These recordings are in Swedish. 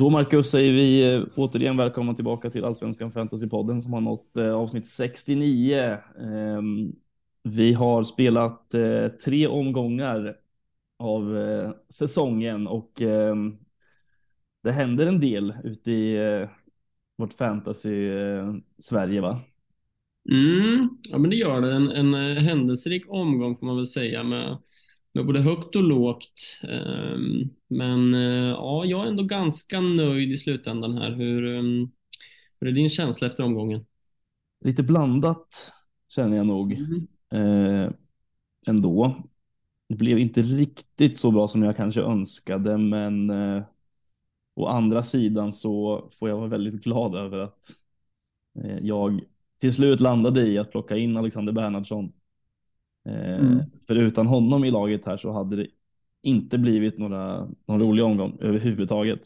Då Marcus säger vi eh, återigen välkomna tillbaka till Allsvenskan Fantasypodden som har nått eh, avsnitt 69. Eh, vi har spelat eh, tre omgångar av eh, säsongen och ehm, det händer en del ute i eh, vårt fantasy eh, Sverige va? Mm, ja men det gör det. En, en eh, händelserik omgång får man väl säga med med både högt och lågt. Ehm, men eh, ja, jag är ändå ganska nöjd i slutändan här. Hur, ehm, hur är din känsla efter omgången? Lite blandat känner jag nog mm. eh, ändå. Det blev inte riktigt så bra som jag kanske önskade, men eh, å andra sidan så får jag vara väldigt glad över att eh, jag till slut landade i att plocka in Alexander Bernhardsson mm. För utan honom i laget här så hade det inte blivit några, någon rolig omgång överhuvudtaget.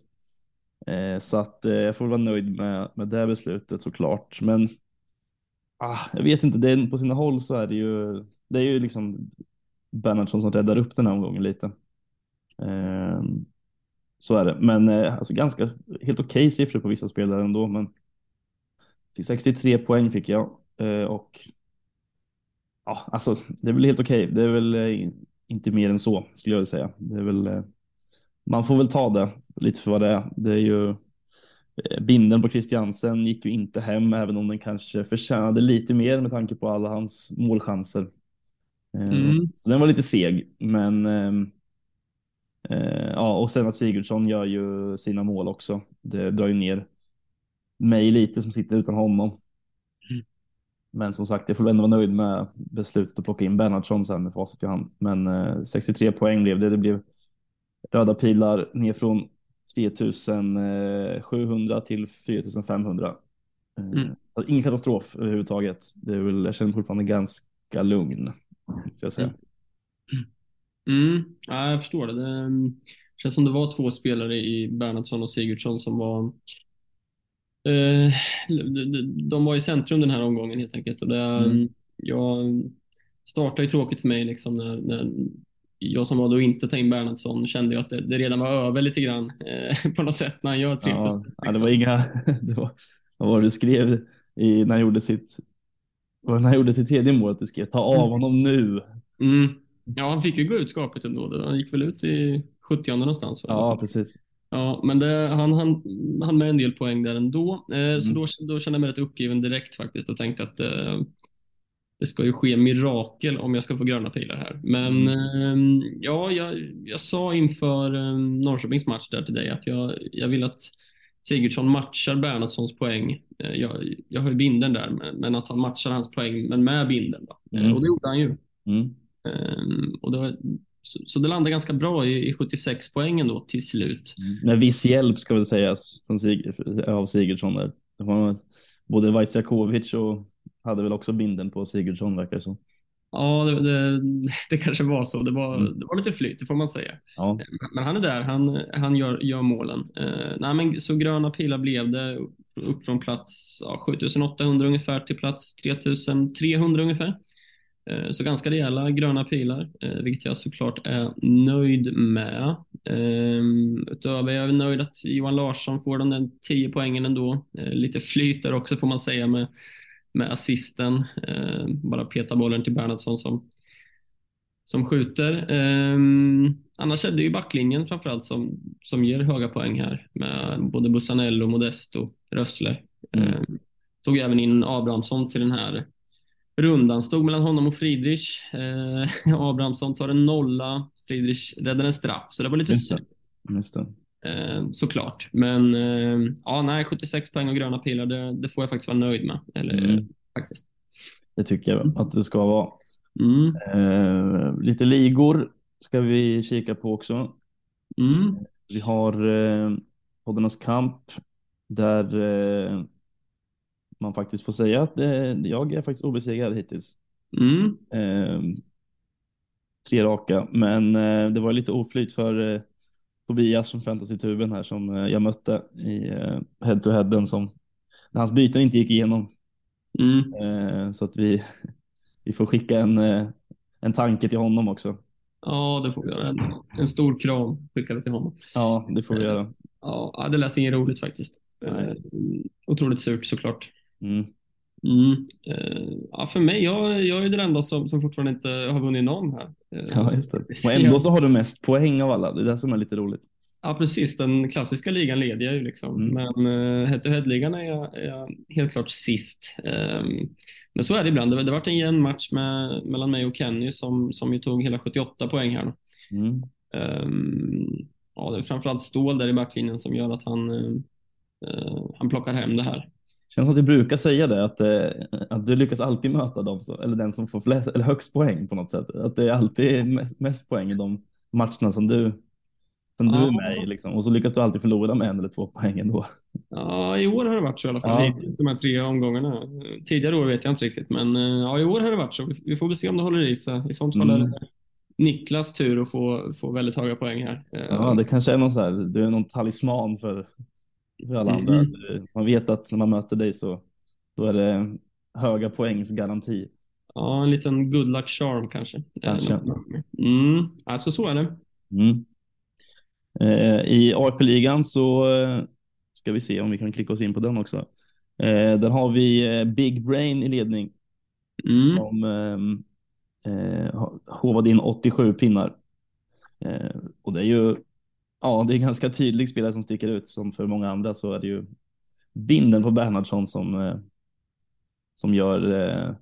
Eh, så att eh, jag får vara nöjd med, med det beslutet såklart. Men ah, jag vet inte, det är, på sina håll så är det ju, det är ju liksom Bernhardsson som räddar upp den här omgången lite. Så är det, men alltså ganska helt okej okay siffror på vissa spelare ändå. Men 63 poäng fick jag och ja, alltså det är väl helt okej. Okay. Det är väl eh, inte mer än så skulle jag säga. Det är väl, eh, man får väl ta det lite för vad det är. Det är ju eh, binden på Christiansen gick ju inte hem, även om den kanske förtjänade lite mer med tanke på alla hans målchanser. Mm. Så den var lite seg, men ja, och sen att Sigurdsson gör ju sina mål också. Det drar ju ner mig lite som sitter utan honom. Men som sagt, jag får ändå vara nöjd med beslutet att plocka in Bernhardsson sen med facit i hand. Men eh, 63 poäng blev det. Det blev röda pilar ner från 3700 till 4500. Eh, mm. Alltså, ingen katastrof överhuvudtaget. Det är väl, jag känner mig fortfarande ganska lugn. Ska jag säga. Mm. Mm. Ja, jag förstår det. Det mm, känns som det var två spelare i Bernhardsson och Sigurdsson som var de var i centrum den här omgången helt enkelt. Och det, mm. Jag startade ju tråkigt för mig liksom när, när jag som var då inte ta in Bernhardsson kände ju att det, det, redan var över lite grann eh, på något sätt när han gör tre ja, liksom. ja, det var inga, det var, vad var det du skrev i, när han gjorde sitt, när han gjorde sitt tredje mål, att du skrev ta av mm. honom nu. Mm. Ja, han fick ju gå ut skapet ändå. Han gick väl ut i 70 någonstans. Ja, precis. Ja, men det, han, han, han med en del poäng där ändå. Eh, mm. Så då, då kände jag mig rätt uppgiven direkt faktiskt och tänkte att eh, det ska ju ske mirakel om jag ska få gröna pilar här. Men mm. eh, ja, jag, jag sa inför eh, Norrköpings match där till dig att jag, jag vill att Sigurdsson matchar Bernhardssons poäng. Eh, jag, jag har ju binden där, men att han matchar hans poäng, men med binden. Eh, mm. Och det gjorde han ju. Mm. Um, och då, så, så det landade ganska bra i, i 76 poängen då till slut. Mm. Med viss hjälp ska väl sägas från Sig av Sigurdsson. Där. Både Vaitsiakovic och hade väl också binden på Sigurdsson verkar det som. Ja, det, det, det, kanske var så. Det var, mm. det var lite flyt, det får man säga. Ja. Men han är där, han, han gör, gör målen. Uh, nej, men så gröna pilar blev det upp från plats ja, 7800 ungefär till plats 3300 ungefär. Eh, så ganska rejäla gröna pilar, eh, vilket jag såklart är nöjd med. Ehm, utöver jag är nöjd att Johan Larsson får de där 10 poängen ändå. Eh, lite flyt där också får man säga med, med assisten. Ehm, bara peta bollen till Bernhardsson som, som skjuter. Ehm, annars är det ju backlinjen framförallt som, som ger höga poäng här med både Bussanello, Modesto, Rössle. Mm. Tog även in Abrahamsson till den här rundan stod mellan honom och Friedrich. Eh, Abrahamsson tar en nolla, Friedrich räddar en straff, så det var lite det. Eh, såklart. Men eh, ja, nej, 76 poäng och gröna pilar, det, det, får jag faktiskt vara nöjd med. Eller, mm. faktiskt. Det tycker jag att du ska vara. Mm. Eh, lite ligor ska vi kika på också. Mm. Vi har eh, poddarnas kamp där eh, man faktiskt får säga att eh, jag är faktiskt obesegrad hittills. Mm. Eh, tre raka, men eh, det var lite oflyt för eh, Tobias från Fantasy-tuben här som eh, jag mötte i eh, head-to-headen som hans byten inte gick igenom. Mm. Eh, så att vi, vi får skicka en, en tanke till honom också. Ja, det får vi göra. En, en stor kram skickar vi till honom. Ja, det får vi göra. Ja, det lät inget roligt faktiskt. Nej. Otroligt surt såklart. Mm. Mm. Ja, för mig, jag, jag är den enda som, som fortfarande inte har vunnit någon här. Ja, just det. Och ändå så har du mest poäng av alla. Det är det som är lite roligt. Ja, precis. Den klassiska ligan leder jag ju liksom. Mm. Men uh, head-to-head-ligan är jag, är jag, helt klart sist. Um, men så är det ibland. Det, det varit en jämn match med, mellan mig och Kenny som, som ju tog hela 78 poäng här. Mm. Um, ja, det är framförallt Stål där i backlinjen som gör att han, uh, han plockar hem det här. Känns som att du brukar säga det, att, att du lyckas alltid möta dem, eller den som får flest, eller högst poäng på något sätt. Att det är alltid mest, mest poäng i de matcherna som du som ja. du är med i liksom. Och så lyckas du alltid förlora med en eller två poäng ändå. Ja, i år har det varit så i alla fall. Ja. Hittills de här tre omgångarna. Tidigare år vet jag inte riktigt, men eh, ja, i år har det varit så. Vi får väl se om det håller i sig. I sånt fall mm. är det Niklas tur att få, få väldigt höga poäng här. Ja, det kanske är någon så här, du är någon talisman för, alla andra. Mm. Man vet att när man möter dig så då är det höga poängs garanti. Ja, en liten good luck charm kanske. Kanske. Mm, alltså så är det. Mm. Eh, I AFP-ligan så eh, ska vi se om vi kan klicka oss in på den också. Eh, där har vi Big Brain i ledning. Mm. Som eh, hovade in 87 pinnar. Eh, och det är ju ja, det är ganska tydlig spelare som sticker ut. Som för många andra så är det ju binden på Bernhardsson som, eh, som gör eh,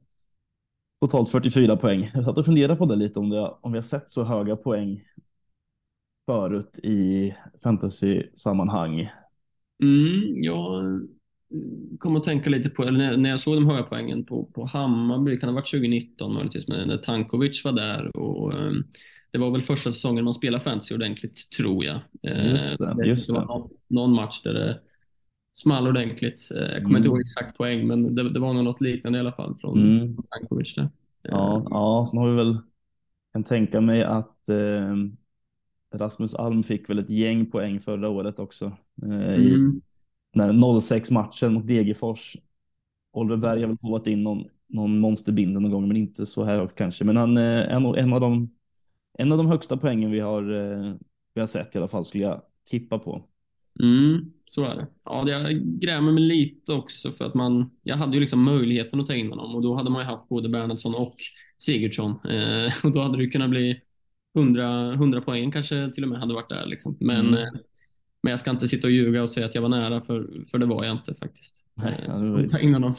totalt 44 poäng. Jag satt och funderade på det lite om, det, om vi har sett så höga poäng förut i fantasy-sammanhang? Mm, jag kom att tänka lite på, eller när jag såg de höga poängen på, på Hammarby, kan det ha varit 2019 möjligtvis, men när Tankovic var där och eh, det var väl första säsongen man spelade fantasy ordentligt, tror jag. Just det, just det. det var någon match där det small ordentligt. Uh, jag kommer mm. inte ihåg exakt poäng, men det, det, var nog något liknande i alla fall från mm. Tankovic. Där. Ja, ja, sen har vi väl, kan tänka mig att uh, Rasmus Alm fick väl ett gäng poäng förra året också. Eh, I mm. när 06 matchen mot Degerfors. Oliver Berg har väl provat in någon, någon monsterbindel någon gång, men inte så här högt kanske. Men han är eh, en, en, av de, en av de högsta poängen vi har, eh, vi har sett i alla fall, skulle jag tippa på. Mm, så är det. Ja, jag grämer mig lite också för att man, jag hade ju liksom möjligheten att ta in honom och då hade man ju haft både Bernhardsson och Sigurdsson eh, och då hade det kunnat bli 100, 100 poäng kanske till och med hade varit där. Liksom. Men, mm. Eh, men jag ska inte sitta och ljuga och säga att jag var nära, för, för det var jag inte faktiskt. Nej, ja, det, var, Ta in honom.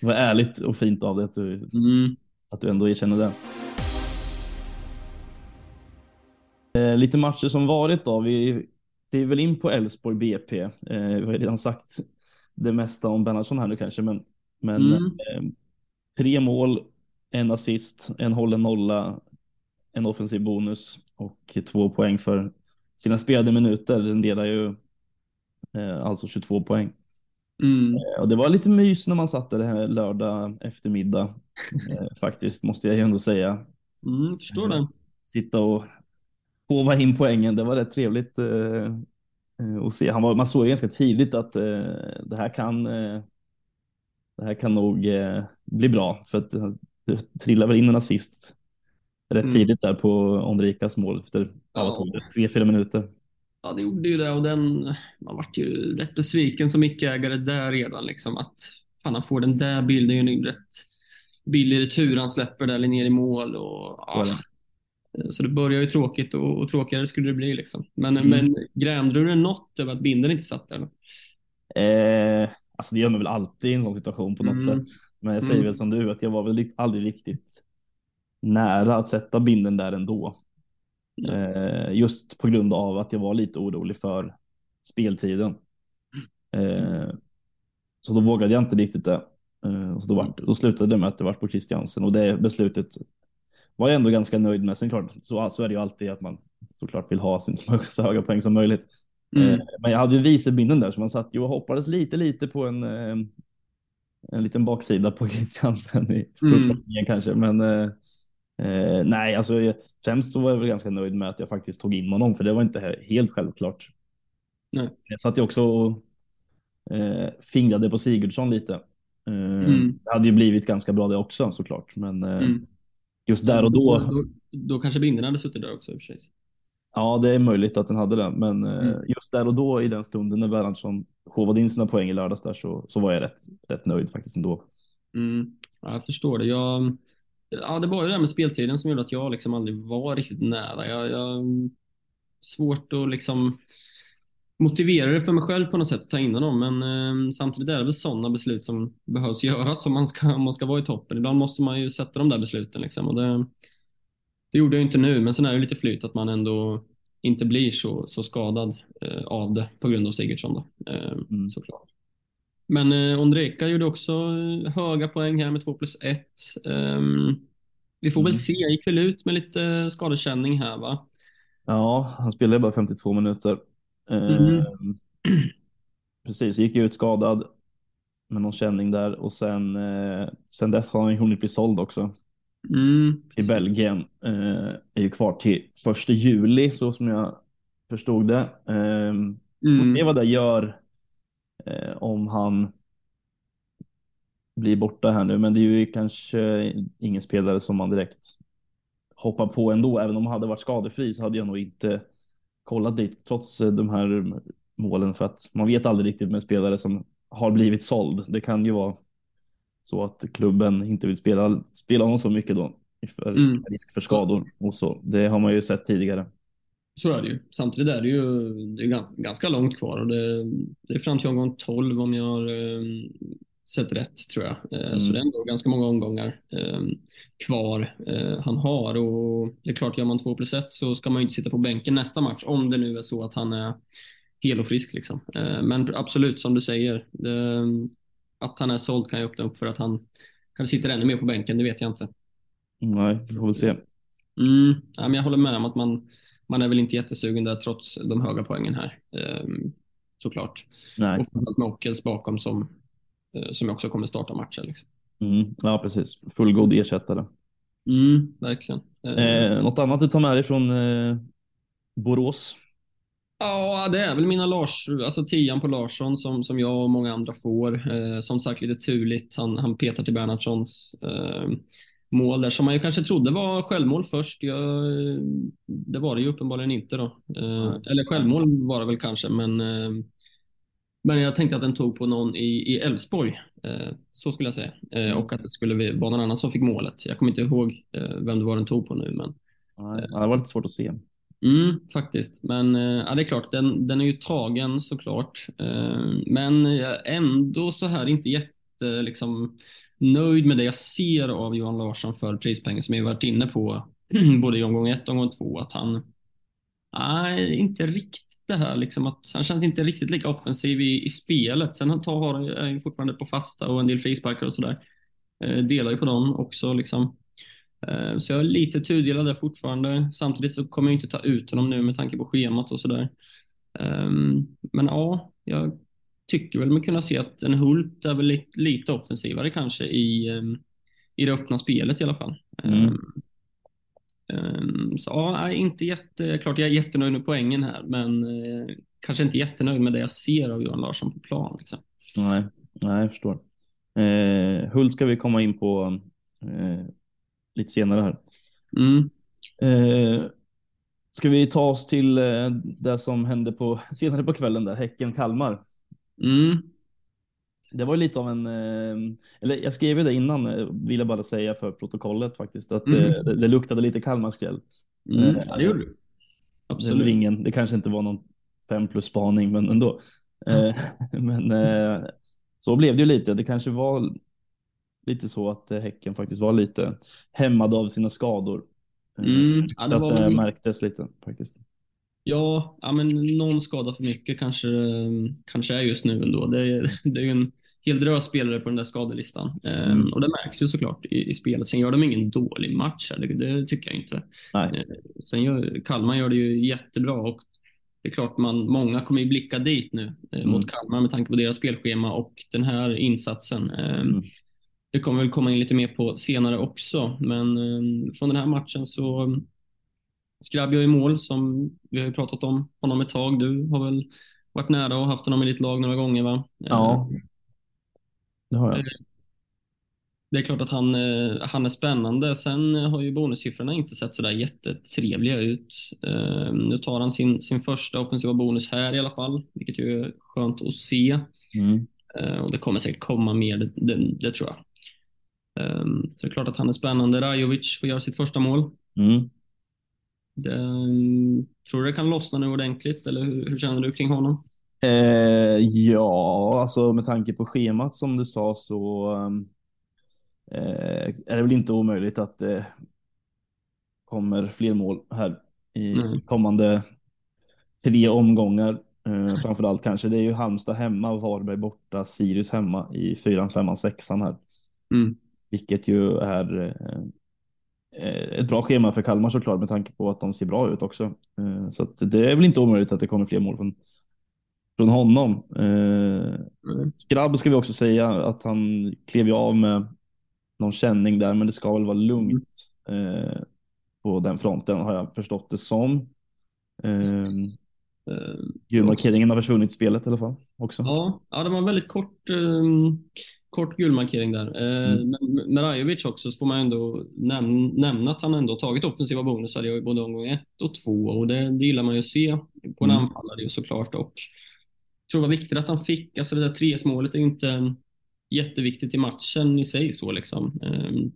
det var ärligt och fint av dig att du, mm. att du ändå erkänner det. Eh, lite matcher som varit då. Vi kliver väl in på Elfsborg BP. Eh, vi har redan sagt det mesta om Bernhardsson här nu kanske, men, men mm. eh, tre mål, en assist, en hållen nolla, en offensiv bonus och två poäng för sina spelade minuter. Den delar ju eh, alltså 22 poäng. Mm. Eh, och det var lite mys när man satt där här lördag eftermiddag eh, faktiskt, måste jag ju ändå säga. Mm, förstår det. Sitta och hova in poängen, det var rätt trevligt eh, att se. Han var, man såg ganska tidigt att det här kan det här kan nog bli bra för att det trillar väl in en assist rätt mm. tidigt där på Ondrikas mål efter ja. tre, fyra minuter. Ja, det gjorde ju det och den, man vart ju rätt besviken som icke-ägare där redan. Liksom, att fan, han får den där bilden, ju en rätt billig retur han släpper där ner i mål. Och, ja. Så det börjar ju tråkigt och, och tråkigare skulle det bli. Liksom. Men, mm. men grämde du något över att binden inte satt där? Eh, alltså det gör man väl alltid i en sån situation på något mm. sätt. Men jag säger mm. väl som du att jag var väl aldrig riktigt nära att sätta binden där ändå. Eh, just på grund av att jag var lite orolig för speltiden. Eh, så då vågade jag inte riktigt det. Eh, så då, var, då slutade det med att det var på Christiansen och det beslutet var jag ändå ganska nöjd med. Sen klart, så, så är det ju alltid att man såklart vill ha sin så höga poäng som möjligt. Mm. Eh, men jag hade ju vicebinden där så man satt ju och hoppades lite, lite på en, eh, en liten baksida på Christiansen i mm. kanske. Men eh, Eh, nej, alltså främst så var jag väl ganska nöjd med att jag faktiskt tog in honom, för det var inte helt självklart. Nej. Jag satt ju också och eh, fingrade på Sigurdsson lite. Eh, mm. Det hade ju blivit ganska bra det också såklart, men mm. Just där och då då kanske binden hade suttit där också i och för sig. Ja, det är möjligt att den hade det, men eh, mm. just där och då i den stunden när Bernhardsson showade in sina poäng i lördags där så, så var jag rätt, rätt nöjd faktiskt ändå. Mm. Ja, jag förstår det. Jag, ja, det var ju det här med speltiden som gjorde att jag liksom aldrig var riktigt nära. Jag, jag svårt att liksom motivera det för mig själv på något sätt att ta in honom. Men eh, samtidigt är det väl sådana beslut som behövs göras om man ska, om man ska vara i toppen. Ibland måste man ju sätta de där besluten. Liksom. Och det, det gjorde jag inte nu, men sen är det lite flyt att man ändå inte blir så, så skadad eh, av det på grund av Sigurdsson. Då, eh, mm. såklart. Men eh, Ondrejka gjorde också eh, höga poäng här med 2 plus 1. Um, vi får mm. väl se, gick väl ut med lite skadekänning här va? Ja, han spelade bara 52 minuter. Mm. Precis, gick ut skadad med någon känning där och sen, eh, sen dess har han hunnit bli såld också. Mm. I Belgien. Eh, är ju kvar till första juli så som jag förstod det. Eh, mm. Får se vad det gör om han blir borta här nu, men det är ju kanske ingen spelare som man direkt hoppar på ändå. Även om han hade varit skadefri så hade jag nog inte kollat dit trots eh, de här målen för att man vet aldrig riktigt med spelare som har blivit såld. Det kan ju vara så att klubben inte vill spela, spela honom så mycket då för mm. risk för skador och så. Det har man ju sett tidigare. Så är det ju. Samtidigt är det ju det är ganska, ganska långt kvar och det, det är fram till omgång 12 om jag har eh, sett rätt tror jag. Eh, mm. Så det är ändå ganska många omgångar eh, kvar eh, han har och det är klart, gör man 2 plus 1 så ska man ju inte sitta på bänken nästa match om det nu är så att han är hel och frisk. Liksom. Eh, men absolut, som du säger, eh, att han är såld kan jag öppna upp för att han kanske sitter ännu mer på bänken, det vet jag inte. Nej, vi får väl se. Mm, ja, men jag håller med om att man, man är väl inte jättesugen där trots de höga poängen här. Um, såklart. Nej. Och med Ockels bakom som, som också kommer starta matchen. Liksom. Mm, ja, precis. Fullgod ersättare. Mm, verkligen. Eh, något annat du tar med dig från eh, Borås? Ja, det är väl mina Lars, alltså tian på Larsson som, som jag och många andra får. Eh, som sagt lite turligt. Han, han petar till Bernhardssons eh, mål där som man ju kanske trodde var självmål först. Jag, det var det ju uppenbarligen inte då. Eh, eller självmål var det väl kanske, men, eh, men jag tänkte att den tog på någon i Elfsborg. Eh, så skulle jag säga. Eh, och att det skulle vara någon annan som fick målet. Jag kommer inte ihåg eh, vem det var den tog på nu, men. Nej, det var lite svårt att se. Mm, faktiskt, men ja, det är klart, den, den är ju tagen såklart. Men ändå så här inte jätte liksom nöjd med det jag ser av Johan Larsson för prispengen som jag varit inne på både i omgång ett och omgång två. Att han, nej, inte riktigt det här liksom att han känns inte riktigt lika offensiv i, i spelet. Sen han tar, är ju fortfarande på fasta och en del frisparkar och sådär. Eh, delar ju på dem också liksom. Eh, så jag är lite tudelad där fortfarande. Samtidigt så kommer jag inte ta ut honom nu med tanke på schemat och sådär. Eh, men ja, jag tycker väl man kunna se att en Hult är väl lite, lite offensivare kanske i, ehm, i det öppna spelet i alla fall. Mm. Um, så ja, inte jätte, klart jag är jättenöjd med poängen här, men uh, kanske inte jättenöjd med det jag ser av Johan Larsson på plan. Liksom. Nej, nej, jag förstår. Eh, Hult ska vi komma in på eh, lite senare här. Mm. Eh, ska vi ta oss till eh, det som hände på, senare på kvällen där, Häcken-Kalmar? Mm. Det var lite av en, eh, eller jag skrev ju det innan, eh, vill jag bara säga för protokollet faktiskt, att mm. det, det luktade lite Kalmarskräll. Mm. Ja, det gjorde du. Absolut. Ingen, det kanske inte var någon fem plus spaning, men ändå. Mm. Men så blev det ju lite. Det kanske var lite så att Häcken faktiskt var lite hämmad av sina skador. Mm. Ja, det var... att det märktes lite faktiskt. Ja, ja men någon skada för mycket kanske, kanske är just nu ändå. Det är, det är en hel drös spelare på den där skadelistan. Ehm, mm. och det märks ju såklart i, i, spelet. Sen gör de ingen dålig match, det, det tycker jag inte. Nej. Ehm, sen gör Kalmar gör det ju jättebra och det är klart man, många kommer ju blicka dit nu eh, mm. mot Kalmar med tanke på deras spelschema och den här insatsen. Ehm, mm. Det kommer väl komma in lite mer på senare också, men från den här matchen så Skrabb i mål som vi har ju pratat om honom ett tag. Du har väl varit nära och haft honom i ditt lag några gånger va? Ja, det har jag. Eh, det är klart att han, eh, han är spännande. Sen har ju bonussiffrorna inte sett sådär jättetrevliga ut. Eh, nu tar han sin, sin första offensiva bonus här i alla fall, vilket ju är skönt att se. Mm. Och det kommer säkert komma mer, det, det, det tror jag. Så det är klart att han är spännande. Rajovic får göra sitt första mål. Mm. Det, tror du det kan lossna nu ordentligt, eller hur, hur känner du kring honom? Eh, ja, alltså med tanke på schemat som du sa så um Eh, är det väl inte omöjligt att det kommer fler mål här i mm. kommande tre omgångar. Eh, framförallt kanske det är ju Halmstad hemma, Varberg borta, Sirius hemma i fyran, femman, sexan här. Mm. Vilket ju är eh, ett bra schema för Kalmar såklart med tanke på att de ser bra ut också. Eh, så det är väl inte omöjligt att det kommer fler mål från, från honom. Eh, mm. Skrabb ska vi också säga att han klev ju av med någon känning där, men det ska väl vara lugnt eh, på den fronten har jag förstått det som. Eh, Gulmarkeringen har försvunnit i spelet i alla fall. Också. Ja, ja det var en väldigt kort, um, kort gulmarkering där. Uh, mm. Med Rajovic också så får man ändå näm nämna att han ändå tagit offensiva bonusar i både omgång ett och två och det, det gillar man ju att se på en mm. anfallare såklart. Och tror det var viktigt att han fick, alltså det där 3 målet är ju inte jätteviktigt i matchen i sig. så liksom. Ehm,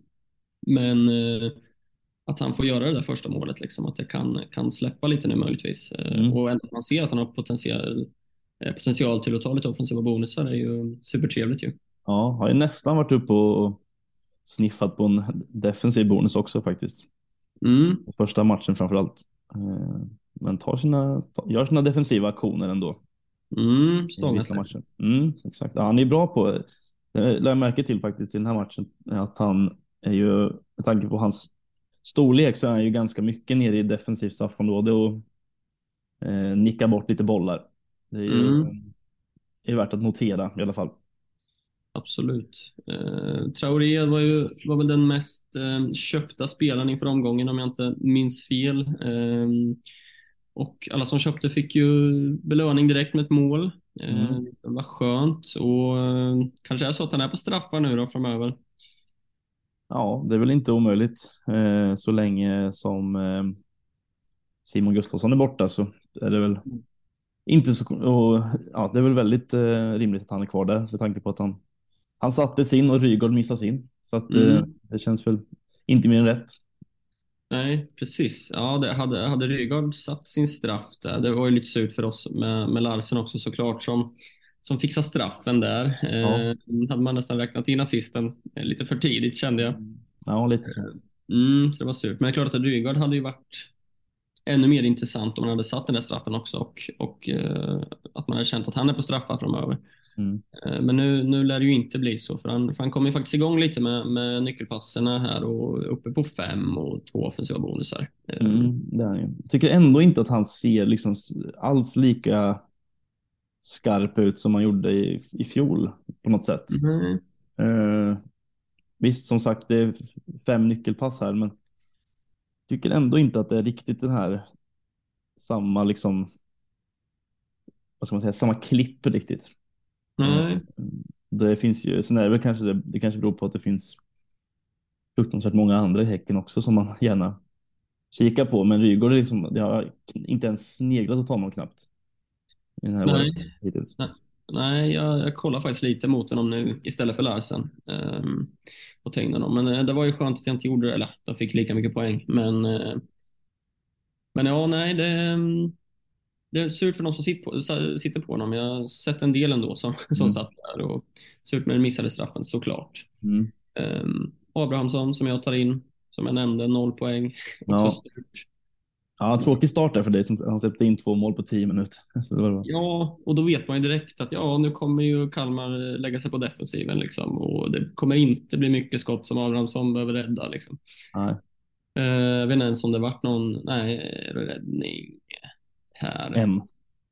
men eh, att han får göra det där första målet, liksom, att det kan, kan släppa lite nu möjligtvis. Eh, mm. Och att man ser att han har potential, eh, potential till att ta lite offensiva bonusar är ju supertrevligt ju. Ja, har ju nästan varit uppe och sniffat på en defensiv bonus också faktiskt. Mm. Första matchen framför allt. Men tar sina, gör sina defensiva aktioner ändå. Mm, stångar mm, exakt. Ja, han är bra på jag lade märke till faktiskt i den här matchen att han är ju, med tanke på hans storlek så är han ju ganska mycket nere i defensivt straffområde och eh, nickar bort lite bollar. Det är ju mm. är värt att notera i alla fall. Absolut. Eh, Traoré var, ju, var väl den mest eh, köpta spelaren inför omgången om jag inte minns fel. Eh, och alla som köpte fick ju belöning direkt med ett mål. Mm. Eh, det var skönt och eh, kanske är så att han är på straffar nu då framöver. Ja, det är väl inte omöjligt eh, så länge som Simon Gustafsson är borta så är det väl inte så. Och, ja, det är väl väldigt rimligt att han är kvar där med tanke på att han han satte sin och Rygaard missade sin så att mm. det känns väl inte mer än rätt. Nej, precis. Ja, det hade, hade Rygaard satt sin straff där, det var ju lite surt för oss med, med Larsen också såklart som, som fixade straffen där. Ja. Eh, hade man nästan räknat in assisten lite för tidigt kände jag. Ja, lite så. Mm, så det var surt. Men det är klart att Rygaard hade ju varit ännu mer intressant om man hade satt den där straffen också och, och eh, att man hade känt att han är på straffar framöver. Mm. Eh, men nu, nu lär det ju inte bli så, för han, för han kommer ju faktiskt igång lite med, med nyckelpasserna här och uppe på fem och två offensiva bonusar. Eh, mm, jag tycker ändå inte att han ser liksom alls lika skarp ut som han gjorde i, i fjol på något sätt. Mm. Uh, visst, som sagt, det är fem nyckelpass här, men tycker ändå inte att det är riktigt den här samma liksom vad ska man säga, samma klipp riktigt. Nej. Det finns ju, sen är det väl kanske det, det kanske beror på att det finns fruktansvärt många andra i Häcken också som man gärna kikar på. Men Rygaard liksom, det har inte ens sneglat åt honom knappt. I den här Nej. hittills. Nej. Nej, jag, jag kollar faktiskt lite mot honom nu istället för Larsen. Um, och tänkte honom. Men uh, det var ju skönt att jag inte gjorde det. Eller, de fick lika mycket poäng. Men, uh, men ja, nej, det, um, det är surt för de som sitter på, sitter på honom. Jag har sett en del ändå som, som mm. satt där och surt med den missade straffen såklart. Mm. Um, Abrahamsson som jag tar in, som jag nämnde, noll poäng. Ja. Ja, tråkig start där för dig som har släppt in två mål på tio minuter. Ja, och då vet man ju direkt att ja, nu kommer ju Kalmar lägga sig på defensiven liksom och det kommer inte bli mycket skott som Abrahamsson behöver rädda liksom. Nej. Uh, jag vet inte ens om det varit någon, nej, räddning här. En.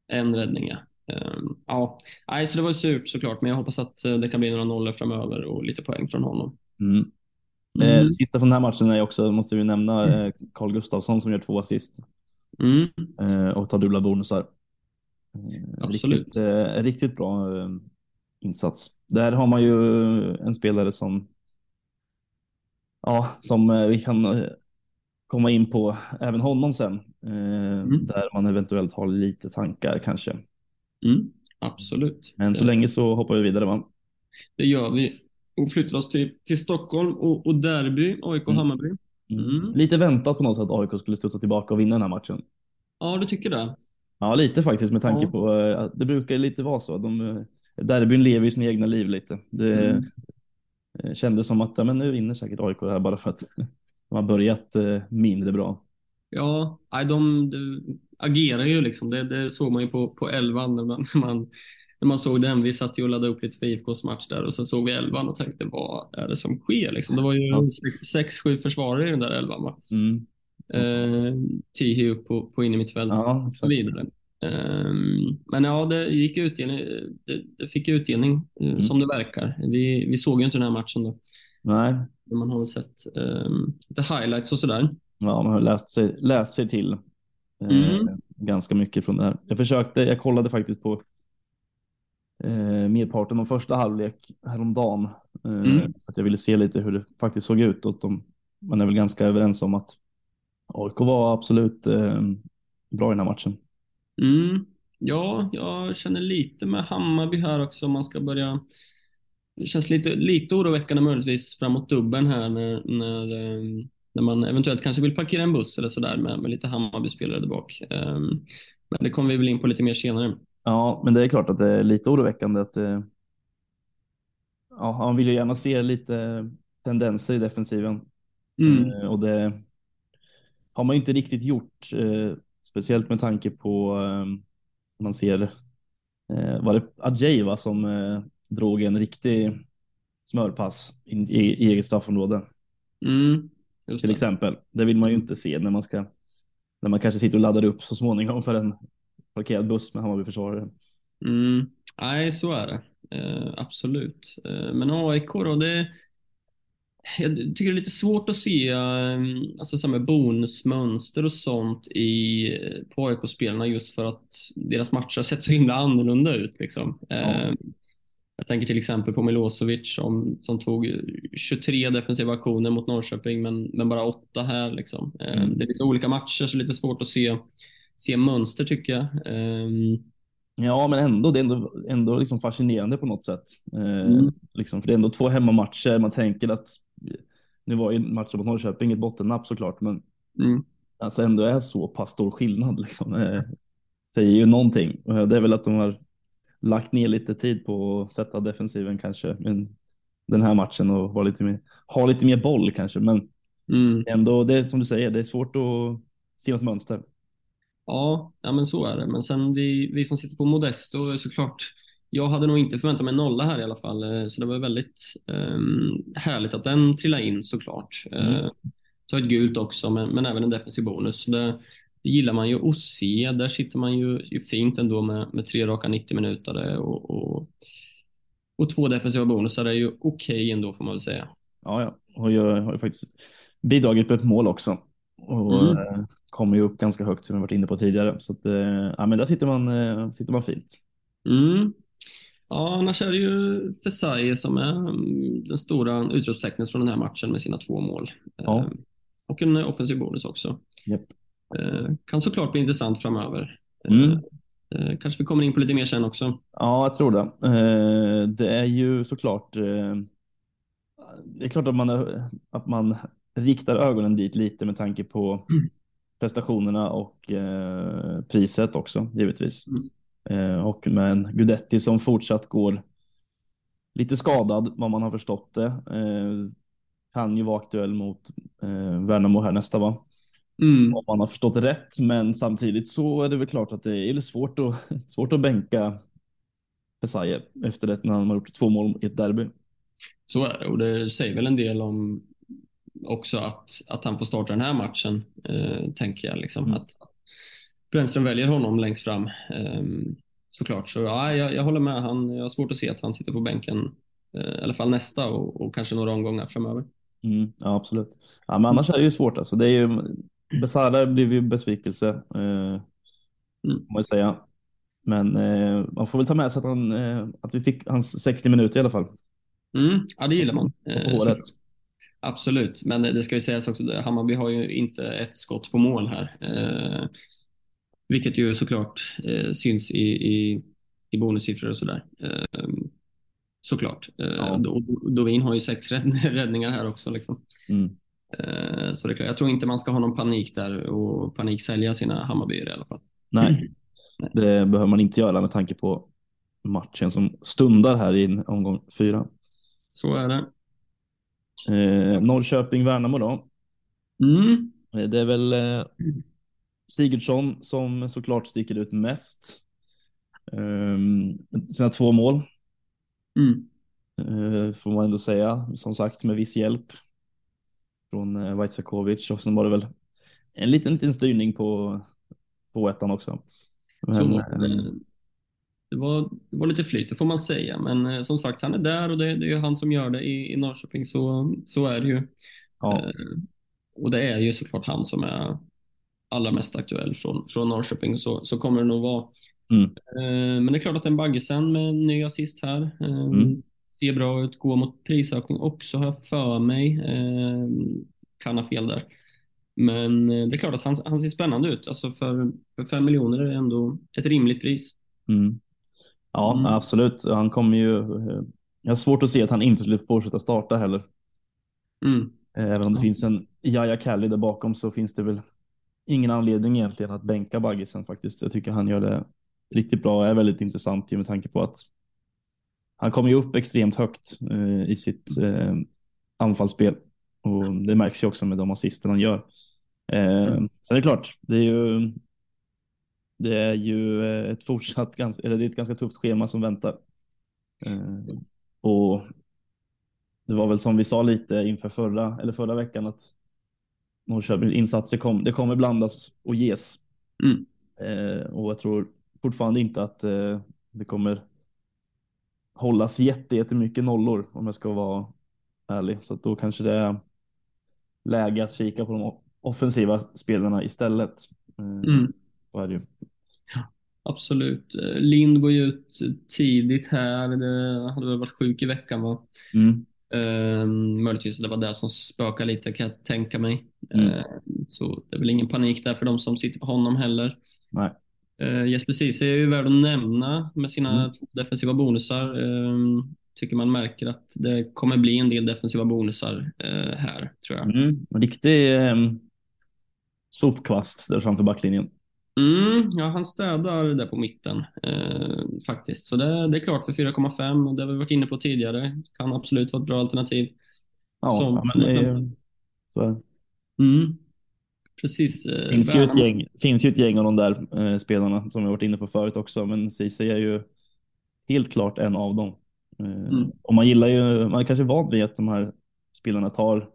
En räddning, ja. Um, ja, nej, så det var surt såklart, men jag hoppas att eh, det kan bli några nollor framöver och lite poäng från honom. Mm. Mm. Eh, sista från den här matchen är också, måste vi nämna, mm. eh, Carl Gustafsson som gör två assist mm. och tar dubbla bonusar. Absolut. Riktigt, riktigt bra insats. Där har man ju en spelare som ja, som vi kan komma in på även honom sen. Mm. Där man eventuellt har lite tankar kanske. Mm, absolut. Men så länge så hoppar vi vidare va? Det gör vi och flyttar oss till, till Stockholm och, och derby, AIK mm. Hammarby. Mm. Lite väntat på något sätt att AIK skulle studsa tillbaka och vinna den här matchen. Ja, du tycker det? Ja, lite faktiskt med tanke ja. på att det brukar lite vara så. De, derbyn lever ju sina egna liv lite. Det mm. kändes som att ja, men nu vinner säkert AIK det här bara för att de har börjat eh, mindre bra. Ja, de, de agerar ju liksom. Det, det såg man ju på, på elvan när man, man, när man såg den. Vi satt ju och laddade upp lite för IFKs match där och så såg vi elvan och tänkte vad är det som sker? Liksom. Det var ju ja. sex, sju försvarare i den där elvan. Va? Mm. Eh, Tihi upp på, på innermittfält ja, och så vidare. Eh, men ja, det gick utdelning. Det, det fick utdelning eh, mm. som det verkar. Vi, vi såg ju inte den här matchen då. Nej. Man har väl sett eh, lite highlights och sådär. Ja, man har läst sig, läst sig till eh, mm. ganska mycket från det här. Jag försökte, jag kollade faktiskt på eh, merparten av första halvlek häromdagen. Eh, mm. för att jag ville se lite hur det faktiskt såg ut. Och de, man är väl ganska överens om att AIK var absolut eh, bra i den här matchen. Mm. Ja, jag känner lite med Hammarby här också om man ska börja det känns lite, lite oroväckande möjligtvis framåt dubben här när, när, ehm, när man eventuellt kanske vill parkera en buss eller sådär med, med lite Hammarby-spelare där bak. Ehm, men det kommer vi väl in på lite mer senare. Ja, men det är klart att det är lite oroväckande att det, ja, man vill ju gärna se lite tendenser i defensiven. Mm. Eh, och det har man inte riktigt gjort, eh, speciellt med tanke på ehm, man ser, eh, var det Ajay va, som drog en riktig smörpass i, i, i eget straffområde. Mm, till exempel. Det vill man ju inte se när man ska när man kanske sitter och laddar upp så småningom för en parkerad buss med Hammarby-försvarare. Mm. Nej, så är det. Eh, absolut. Eh, men AIK då, det, jag tycker det är lite svårt att se eh, alltså, så med bonusmönster och sånt i, på AIK-spelarna just för att deras matcher har sett så himla annorlunda ut. Liksom. Ja. Jag tänker till exempel på Milosevic som, som tog 23 defensiva aktioner mot Norrköping, men, men bara åtta här. Liksom. Eh, mm. Det är lite olika matcher, så lite svårt att se, se mönster tycker jag. Um... Ja, men ändå, det är ändå, ändå liksom fascinerande på något sätt. Eh, mm. liksom, för det är ändå två hemmamatcher. Man tänker att, nu var ju matchen mot Norrköping ett bottennapp såklart, men mm. alltså ändå är så pass stor skillnad. Liksom. Eh, säger ju någonting. Det är väl att de har lagt ner lite tid på att sätta defensiven kanske men den här matchen och vara lite mer, ha lite mer boll kanske. Men mm. ändå, det är som du säger, det är svårt att se något mönster. Ja, ja men så är det. Men sen vi, vi som sitter på Modesto såklart. Jag hade nog inte förväntat mig nolla här i alla fall, eh, så det var väldigt um, härligt att den trillade in såklart. Mm. Uh, så ett gult också, men, men även en defensiv bonus. Så det, det gillar man ju att se. Där sitter man ju, fint ändå med, med tre raka 90 minuter och, och, och två defensiva bonusar. Det är ju okej okay ändå får man väl säga. Ja, ja. och jag har ju faktiskt bidragit med ett mål också och mm. Eh, kommer ju upp ganska högt som vi varit inne på tidigare. Så att, eh, ja, men där sitter man, eh, sitter man fint. Mm. Ja, annars är det ju Fesaie som är mm, den stora utropstecknet från den här matchen med sina två mål. Ja. Och en offensiv bonus också. Yep. Eh, kan såklart bli intressant framöver. Eh, mm. Eh, kanske vi kommer in på lite mer sen också. Ja, jag tror det. Det är ju såklart. Det är klart att man, att man riktar ögonen dit lite med tanke på prestationerna och priset också givetvis. Mm. Och med en Gudetti som fortsatt går lite skadad vad man har förstått det. Kan ju vara aktuell mot Värnamo här nästa va? Mm. Om man har förstått det rätt. Men samtidigt så är det väl klart att det är svårt att, svårt att bänka Pesaye efter det när han har gjort två mål i ett derby. Så är det och det säger väl en del om också att, att han får starta den här matchen, eh, tänker jag. Liksom, mm. Att Brännström väljer honom längst fram. Eh, såklart. Så ja, jag, jag håller med. Han, jag har svårt att se att han sitter på bänken, eh, i alla fall nästa och, och kanske några omgångar framöver. Mm, ja, absolut. Ja, men annars är det ju svårt. Alltså. Det är ju, Besara blev ju besvikelse, eh, mm. man säga. Men eh, man får väl ta med sig att, han, eh, att vi fick hans 60 minuter i alla fall. Mm, ja, det gillar man. Eh, Absolut, men det ska ju sägas också, Hammarby har ju inte ett skott på mål här. Eh, vilket ju såklart eh, syns i, i, i bonussiffror och sådär. Eh, såklart. Eh, ja. Dovin har ju sex räddningar här också. Liksom. Mm. Eh, så det är klart, jag tror inte man ska ha någon panik där och paniksälja sina Hammarbyer i alla fall. Nej, det behöver man inte göra med tanke på matchen som stundar här i omgång fyra. Så är det. Eh, Norrköping-Värnamo då. Mm. Eh, det är väl eh, Sigurdsson som såklart sticker ut mest. Eh, sina två mål. Mm. Eh, får man ändå säga, som sagt med viss hjälp från eh, Vaisakovic och sen var det väl en liten, liten styrning på 2-1 också. Men, så, eh, det, var, det var lite flyt, det får man säga. Men eh, som sagt, han är där och det, det är han som gör det i, i Norrköping. Så, så är det ju. Ja. Eh, och det är ju såklart han som är allra mest aktuell från, från Norrköping. Så, så kommer det nog vara. Mm. Eh, men det är klart att en Baggesen med en ny assist här. Eh, mm. Ser bra ut, går mot prisökning också har jag för mig. Eh, kan ha fel där. Men eh, det är klart att han, han ser spännande ut. Alltså för, för fem miljoner är det ändå ett rimligt pris. Mm. Ja, mm. absolut. Han kommer ju... Eh, jag har svårt att se att han inte skulle fortsätta starta heller. Mm. Även om det finns en Jaja Kalli där bakom så finns det väl ingen anledning egentligen att bänka Baggisen faktiskt. Jag tycker han gör det riktigt bra och är väldigt intressant med tanke på att han kommer ju upp extremt högt eh, i sitt eh, anfallsspel och det märks ju också med de assister han gör. Eh, mm. Sen är det klart, det är ju det är ju eh, ett fortsatt ganska, eller det är ett ganska tufft schema som väntar. Eh, och det var väl som vi sa lite inför förra, eller förra veckan att Norrköpings insatser kom, det kommer blandas och ges. Mm. Eh, och jag tror fortfarande inte att eh, det kommer hållas jättemycket nollor om jag ska vara ärlig. Så då kanske det är läge att kika på de offensiva spelarna istället. Eh, mm. Så är det ju. Absolut. Eh, Lind går ju ut tidigt här. Det hade väl varit sjuk i veckan va? Mm. Uh, möjligtvis det var det som spökade lite kan jag tänka mig. Mm. Uh, så det är väl ingen panik där för de som sitter på honom heller. Nej. Uh, Jesper Ceesay är ju värd att nämna med sina mm. två defensiva bonusar. Uh, tycker man märker att det kommer bli en del defensiva bonusar uh, här, tror jag. Mm. Riktig um, sopkvast där framför backlinjen. Mm, ja, han städar där på mitten eh, faktiskt. Så det, det, är klart för 4,5 och det har vi varit inne på tidigare. Kan absolut vara ett bra alternativ. Ja, som, men det är, så är mm. Precis. Eh, finns, ju ett gäng, finns ju ett gäng av de där eh, spelarna som vi varit inne på förut också, men Ceesay är ju helt klart en av dem. Eh, mm. Och man gillar ju, man är kanske van vid att de här spelarna tar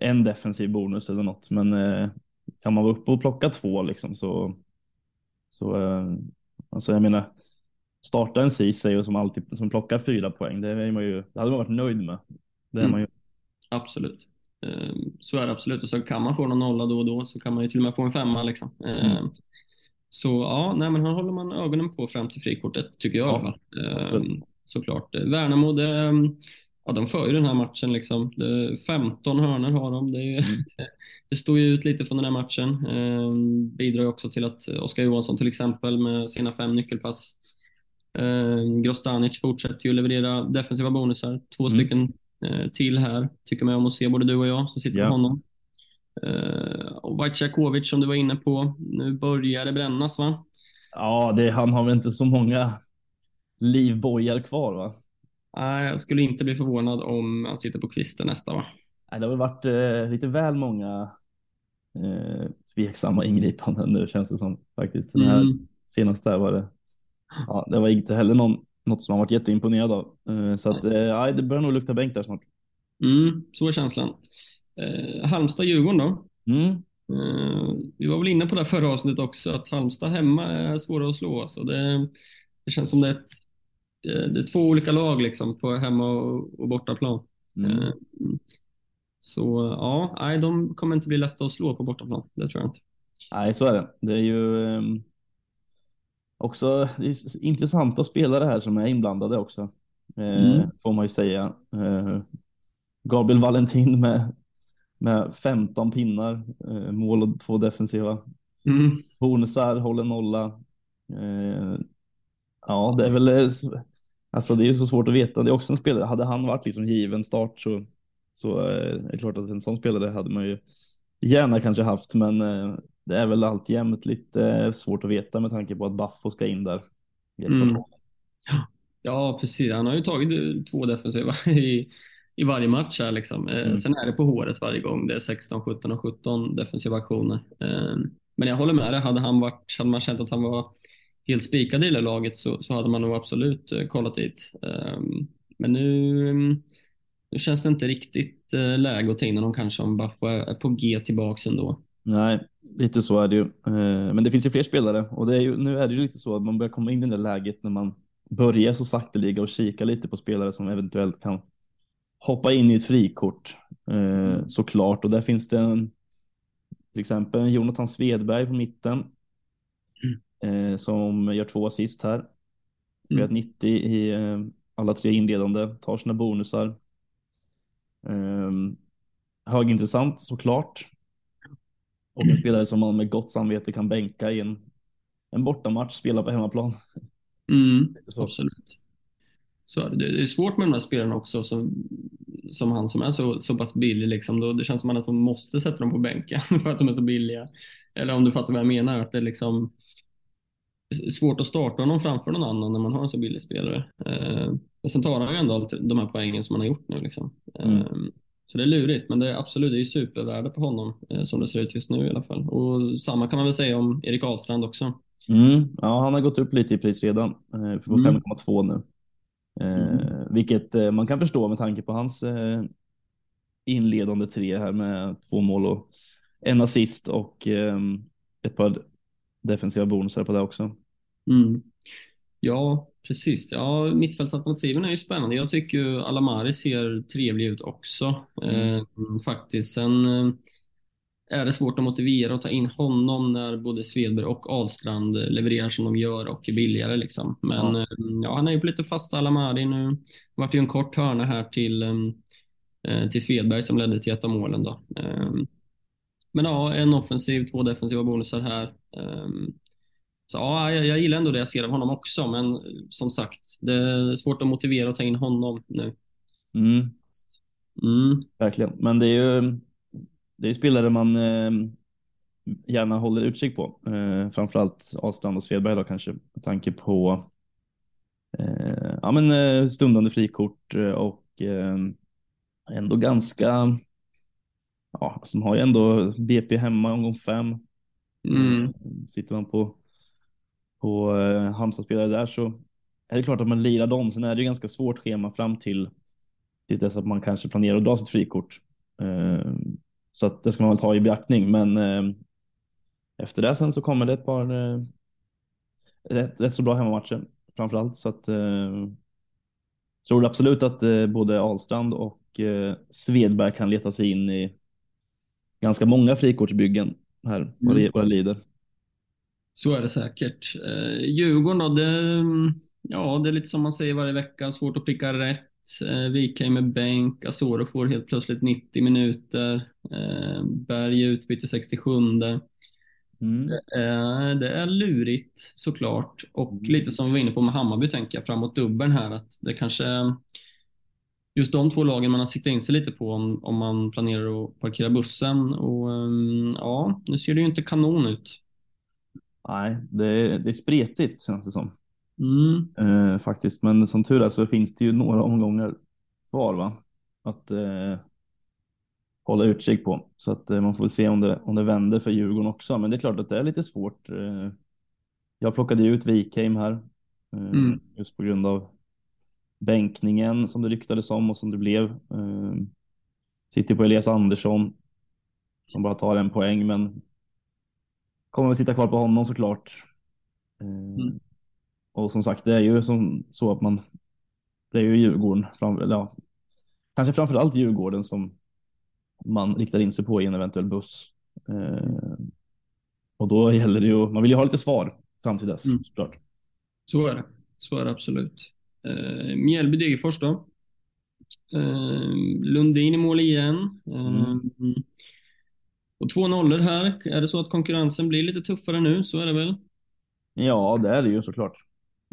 en defensiv bonus eller något, men eh, kan man vara uppe och plocka två liksom så, så eh, alltså jag menar, starta en Ceesay som alltid som plockar fyra poäng, det, är man ju, det hade man varit nöjd med. Det är mm. man ju. Absolut. Ehm, så är det absolut. Och så kan man få någon nolla då och då så kan man ju till och med få en femma. Liksom. Ehm, mm. Så ja, nej, men här håller man ögonen på fram till frikortet tycker jag ja, i alla fall. Ehm, såklart. Värnamo, det, ja, de för ju den här matchen. Liksom. Det, 15 hörnor har de. Det, mm. det, står ju ut lite från den här matchen. Eh, bidrar också till att Oskar Johansson till exempel med sina fem nyckelpass. Eh, Grostanic fortsätter ju leverera defensiva bonusar. Två mm. stycken eh, till här, tycker man om att se, både du och jag som sitter yeah. på honom. Eh, och Vaitsiakovic som du var inne på. Nu börjar det brännas va? Ja, det, han har väl inte så många livbojar kvar va? Nej, jag skulle inte bli förvånad om han sitter på kvisten nästa va? Nej, det har väl varit eh, lite väl många eh, tveksamma ingripanden nu känns det som faktiskt. Den här mm. senaste var det. Ja, det var inte heller någon, något som man varit jätteimponerad av. Eh, så att, eh, det börjar nog lukta bänk där snart. Mm, så är känslan. Eh, Halmstad-Djurgården då? Mm. Eh, vi var väl inne på det förra avsnittet också, att Halmstad hemma är svåra att slå. Så det, det känns som det är ett det är två olika lag liksom på hemma och, och bortaplan. Mm. Eh, så ja, nej, de kommer inte bli lätta att slå på bortaplan. Det tror jag inte. Nej, så är det. Det är ju um, också intressanta spelare här som är inblandade också. Eh, mm. får man ju säga. Eh, Gabriel Valentin med, med 15 pinnar, eh, mål och två defensiva. Mm. Bonusar håller nolla. Eh, ja, det är väl eh, Alltså det är så svårt att veta. Det är också en spelare, hade han varit liksom given start så, så är det klart att en sån spelare hade man ju gärna kanske haft, men det är väl alltjämt lite svårt att veta med tanke på att Baffo ska in där. Mm. Ja, precis. Han har ju tagit två defensiva i, i varje match här liksom. Eh, mm. Sen är det på håret varje gång. Det är 16, 17 och 17 defensiva aktioner. Eh, men jag håller med dig. Hade, han varit, hade man känt att han var helt spikad i det laget så, så hade man nog absolut eh, kollat dit. Men nu, nu känns det inte riktigt läge att ta in honom kanske om Baffo är på G tillbaks ändå. Nej, lite så är det ju. Men det finns ju fler spelare och det är ju, nu är det ju lite så att man börjar komma in i det läget när man börjar så sakteliga och kika lite på spelare som eventuellt kan hoppa in i ett frikort eh, såklart. Och där finns det en, till exempel Jonathan Svedberg på mitten mm. eh, som gör två assist här. Spelat mm. 90 i eh, alla tre inledande, tar sina bonusar. Eh, högintressant såklart. Och en spelare som man med gott samvete kan bänka i en, en bortamatch, spela på hemmaplan. Mm, absolut. Så det, det är svårt med de här spelarna också som, som han som är så, så pass billig. Liksom. Då, det känns som att man måste sätta dem på bänken för att de är så billiga. Eller om du fattar vad jag menar. Att det är liksom svårt att starta honom framför någon annan när man har en så billig spelare. Eh, men sen tar han ju ändå alltid de här poängen som han har gjort nu. Liksom. Mm. Så det är lurigt, men det är absolut det är supervärde på honom eh, som det ser ut just nu i alla fall. Och samma kan man väl säga om Erik Ahlstrand också. Mm. Ja, han har gått upp lite i pris redan, eh, på mm. 5,2 nu. Eh, mm. Vilket eh, man kan förstå med tanke på hans inledande tre här med två mål och en assist och ett par defensiva bonusar på det också. Mm. Ja, precis. Ja, mittfältsalternativen är ju spännande. Jag tycker ju Alamari ser trevlig ut också. Mm. Eh, faktiskt. Sen eh, är det svårt att motivera och ta in honom när både Svedberg och Ahlstrand levererar som de gör och är billigare. Liksom. Men ja. Eh, ja han är ju på lite fasta Alamari nu. Det vart ju en kort hörna här till, eh, till Svedberg som ledde till ett av målen. Då. Ehm, men ja, en offensiv, två defensiva bonusar här. Så ja, jag, jag gillar ändå det jag ser av honom också, men som sagt, det är svårt att motivera och ta in honom nu. Mm. Mm. Verkligen, men det är ju det är spelare man eh, gärna håller utkik på. Eh, framförallt Ahlstrand och Svedberg då kanske med tanke på eh, ja, men, eh, stundande frikort eh, och eh, ändå ganska, ja, som har ju ändå BP hemma omgång fem. Mm. Eh, sitter man på, på eh, Halmstad-spelare där så är det klart att man lirar dem. Sen är det ju ganska svårt schema fram till, till dess att man kanske planerar att dra sitt frikort. Eh, så att det ska man väl ta i beaktning. Men eh, efter det sen så kommer det ett par eh, rätt, rätt så bra hemmamatcher framför allt. Så att eh, tror absolut att eh, både Ahlstrand och eh, Svedberg kan leta sig in i ganska många frikortsbyggen här mm. vad, det, vad det lider. Så är det säkert. Eh, Djurgården då, det, ja, det är lite som man säger varje vecka, svårt att pricka rätt. Eh, Wikheim med bänk, Asoro får helt plötsligt 90 minuter. Eh, Berg utbyte 67. Mm. Eh, det är lurigt såklart och mm. lite som vi var inne på med Hammarby tänker jag framåt dubbeln här att det kanske just de två lagen man har siktat in sig lite på om, om man planerar att parkera bussen och um, ja, nu ser det ju inte kanon ut. Nej, det är, det är spretigt känns det som. Mm. Eh, faktiskt, men som tur är så finns det ju några omgångar kvar va? att eh, hålla utkik på. Så att eh, man får se om det, om det vänder för Djurgården också. Men det är klart att det är lite svårt. Eh, jag plockade ut Wikheim här eh, mm. just på grund av bänkningen som det ryktades om och som det blev. Eh, sitter på Elias Andersson som bara tar en poäng, men kommer väl sitta kvar på honom såklart. Mm. Och som sagt, det är ju som så att man, det är ju Djurgården, fram, eller ja, kanske framför allt Djurgården som man riktar in sig på i en eventuell buss. Eh, och då gäller det ju, man vill ju ha lite svar fram till dess mm. såklart. Så är det, så är det absolut. Eh, Mjällby Degerfors då. Lundin i mål igen. Mm. Och två nollor här. Är det så att konkurrensen blir lite tuffare nu? Så är det väl? Ja, det är det ju såklart.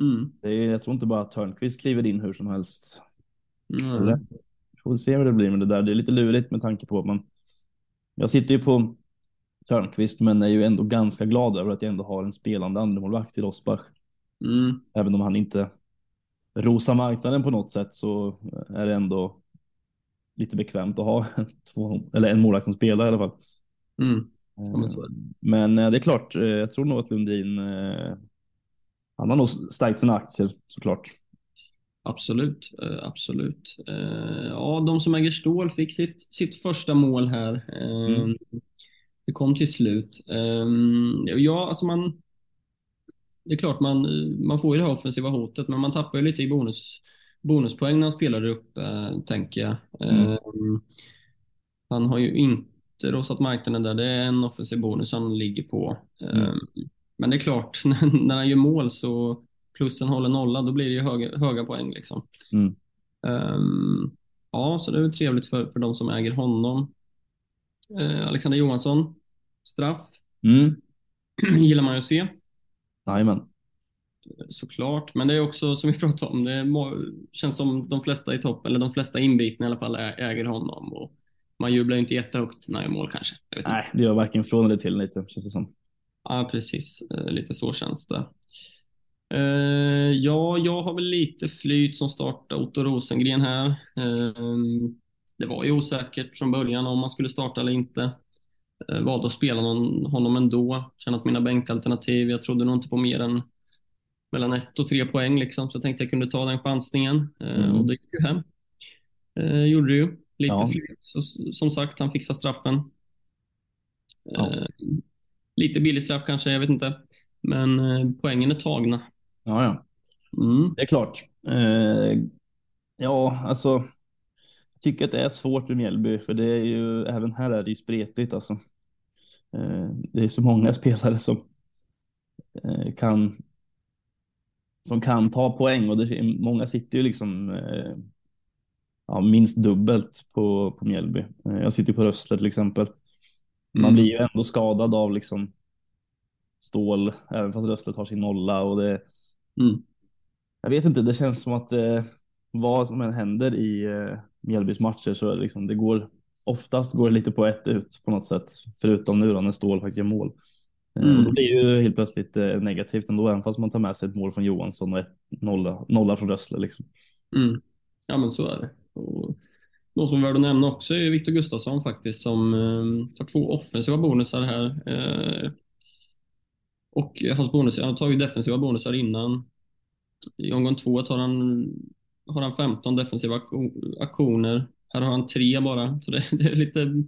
Mm. Det är, jag tror inte bara att Törnqvist kliver in hur som helst. Mm. Eller? Får väl se hur det blir med det där. Det är lite lurigt med tanke på att man. Jag sitter ju på Törnqvist, men är ju ändå ganska glad över att jag ändå har en spelande andremålvakt i Rosbach. Mm. Även om han inte rosar marknaden på något sätt så är det ändå lite bekvämt att ha två, eller en målvakt som spelar i alla fall. Mm. Ja, men, men, eh, det är klart, eh, jag tror nog att Lundin, eh, han har nog stärkt sina aktier såklart. Absolut, absolut. Ja, de som äger stål fick sitt, sitt första mål här. Mm. Det kom till slut. Ja, alltså man, det är klart man, man får ju det här offensiva hotet, men man tappar ju lite i bonus, bonuspoäng när han spelar upp, tänker jag. Mm. Han har ju inte rosat marknaden där. Det är en offensiv bonus han ligger på. Mm. Men det är klart, när han gör mål så plussen håller nolla, då blir det ju höga, höga poäng. Liksom. Mm. Um, ja, så det är väl trevligt för, för de som äger honom. Uh, Alexander Johansson, straff. Mm. Gillar man ju att se. Jajamän. Såklart, men det är också som vi pratade om, det känns som de flesta i topp, eller de flesta inbitna i alla fall, äger honom. Och man jublar inte jättehögt när gör mål kanske. Nej, det gör varken från eller till lite, känns det som. Ja, precis. Eh, lite så känns det. Uh, ja, jag har väl lite flyt som startar Otto Rosengren här. Uh, det var ju osäkert från början om man skulle starta eller inte. Uh, valde att spela någon, honom ändå. Kände att mina bänkalternativ, jag trodde nog inte på mer än mellan ett och tre poäng liksom, så jag tänkte jag kunde ta den chansningen. Mm. Och det gick ju hem. gjorde det ju. Lite ja. flyt. Så, som sagt, han fixar straffen. Ja. Eh, lite billig straff kanske, jag vet inte. Men eh, poängen är tagna. Ja, ja. Mm. Det är klart. Eh, ja, alltså. Jag tycker att det är svårt med Mjällby, för det är ju, även här är det ju spretigt alltså. Eh, det är så många spelare som eh, kan som kan ta poäng och det, många sitter ju liksom eh, ja, minst dubbelt på, på Mjällby. Eh, jag sitter på Röstle till exempel. Man mm. blir ju ändå skadad av liksom stål, även fast Röstle har sin nolla och det. Mm. Jag vet inte, det känns som att eh, vad som än händer i eh, Mjällbys matcher så är liksom, det går oftast går det lite på ett ut på något sätt, förutom nu då när stål faktiskt gör mål. Mm. Och då blir det ju helt plötsligt eh, negativt ändå, även fast man tar med sig ett mål från Johansson och ett nolla, nolla från Röstle. Liksom. Mm. Ja, men så är det. Och någon som är värd att nämna också är Viktor Gustafsson faktiskt som eh, tar två offensiva bonusar här. Eh, och hans bonus, han har tagit defensiva bonusar innan. I omgång två tar han, har han 15 defensiva aktioner. Här har han tre bara, så det, det är lite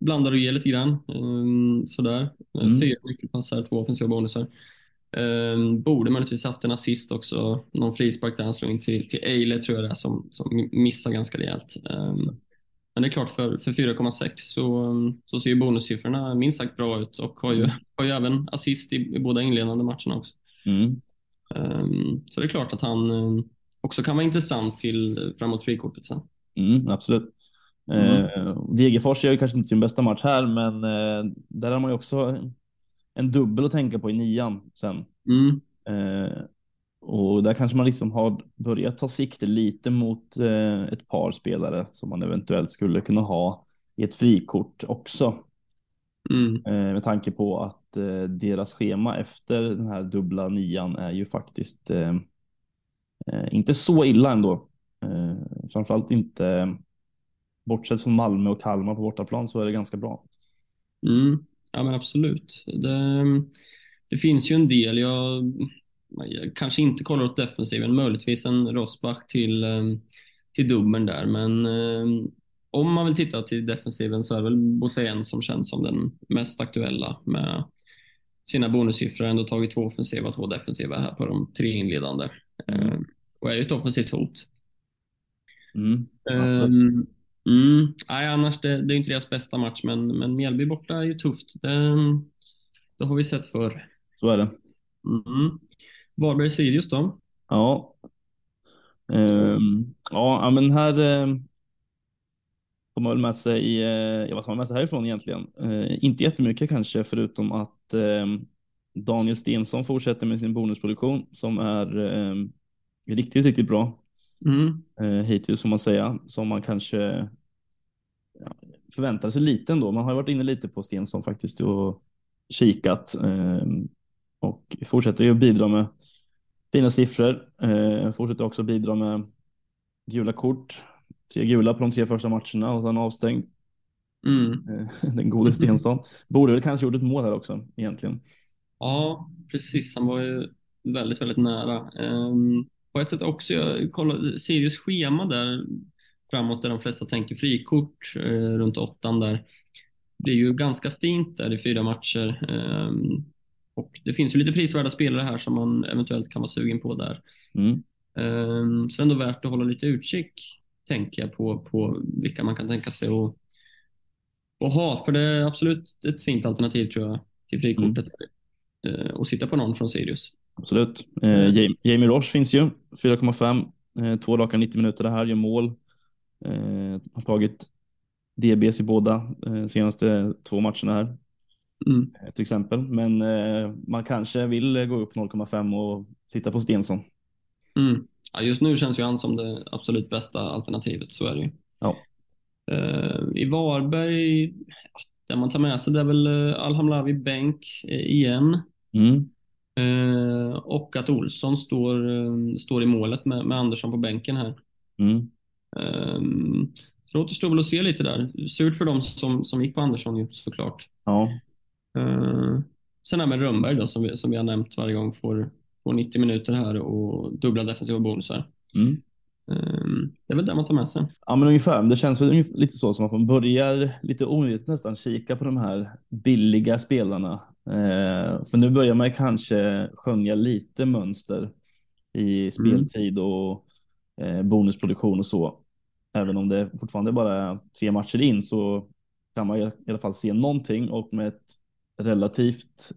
blandar och ger lite grann. Um, sådär. Mm. Fyra nyckelpassar, två offensiva bonusar. Um, borde möjligtvis haft en assist också. Någon frispark där han slår in till, till Eile tror jag det är som, som missar ganska rejält. Um, men det är klart, för, för 4,6 så, så ser ju bonussiffrorna minst sagt bra ut och har ju, mm. har ju även assist i, i båda inledande matcherna också. Mm. Um, så det är klart att han också kan vara intressant till framåt frikortet sen. Mm, absolut. Mm. Eh, Degerfors gör ju kanske inte sin bästa match här, men eh, där har man ju också en dubbel att tänka på i nian sen. Mm. Eh, och där kanske man liksom har börjat ta sikte lite mot eh, ett par spelare som man eventuellt skulle kunna ha i ett frikort också. Mm. Eh, med tanke på att eh, deras schema efter den här dubbla nian är ju faktiskt eh, eh, inte så illa ändå. Eh, framförallt inte bortsett från Malmö och Kalmar på bortaplan så är det ganska bra. Mm. Ja, men absolut. Det, det finns ju en del. Jag, jag kanske inte kollar åt defensiven, möjligtvis en Rosbach till, ehm, till dubbeln där, men ehm, om man vill titta till defensiven så är det väl Bosean som känns som den mest aktuella med sina bonussiffror. Ändå tagit två offensiva, två defensiva här på de tre inledande. Mm. Och är ju ett offensivt hot. Mm. Um, Mm. Nej, annars det, det är inte deras bästa match, men, men Mjällby borta är ju tufft. Det, det har vi sett förr. Så är det. Mm. Varberg-Sirius då? Ja. Um, ja, men här uh, får man väl med sig, eh, ja, vad ska man med sig härifrån egentligen? Eh, inte jättemycket kanske, förutom att eh, Daniel Stensson fortsätter med sin bonusproduktion som är eh, riktigt, riktigt bra. Mm. Eh, hittills får man säga, som man kanske ja, förväntar sig lite ändå. Man har varit inne lite på Stensson faktiskt och kikat eh, och fortsätter ju bidra med fina siffror. Eh, fortsätter också bidra med gula kort. Tre gula på de tre första matcherna och sen avstängd. Mm. Eh, den gode Stensson. Borde väl kanske gjort ett mål här också egentligen. Ja, precis. Han var ju väldigt, väldigt nära. Um, på ett sätt också, jag kollade Sirius schema där framåt där de flesta tänker frikort eh, runt åttan där. Det är ju ganska fint där i fyra matcher. Um, och det finns ju lite prisvärda spelare här som man eventuellt kan vara sugen på där. Mm. Um, så det är ändå värt att hålla lite utkik, tänker jag, på, på vilka man kan tänka sig att, att ha. För det är absolut ett fint alternativ tror jag till frikortet. Mm. Uh, och sitta på någon från Sirius. Absolut. Eh, Jamie Roche finns ju, 4,5. Eh, två raka 90 minuter det här, gör mål. Eh, har tagit DBs i båda eh, senaste två matcherna här. Mm. Eh, till exempel. Men eh, man kanske vill gå upp 0,5 och sitta på Stensson. Mm. Ja, just nu känns ju han som det absolut bästa alternativet, så är det ju. Ja. I Varberg, det man tar med sig det är väl Alhamlavi bänk igen. Mm. Uh, och att Olsson står, står i målet med, med Andersson på bänken här. Mm. Um, så det återstår väl att se lite där. Surt för dem som, som gick på Andersson ju såklart. Ja. Uh, sen här med Rönnberg då, som vi, som vi har nämnt varje gång, får, får 90 minuter här och dubbla defensiva bonusar. Mm. Uh, det är väl det man tar med sig. Ja, men ungefär. Det känns väl lite så som att man börjar lite omedvetet nästan kika på de här billiga spelarna. Uh, för nu börjar man kanske skönja lite mönster i mm. speltid och bonusproduktion och så. Även om det fortfarande bara är tre matcher in så kan man i alla fall se någonting och med ett relativt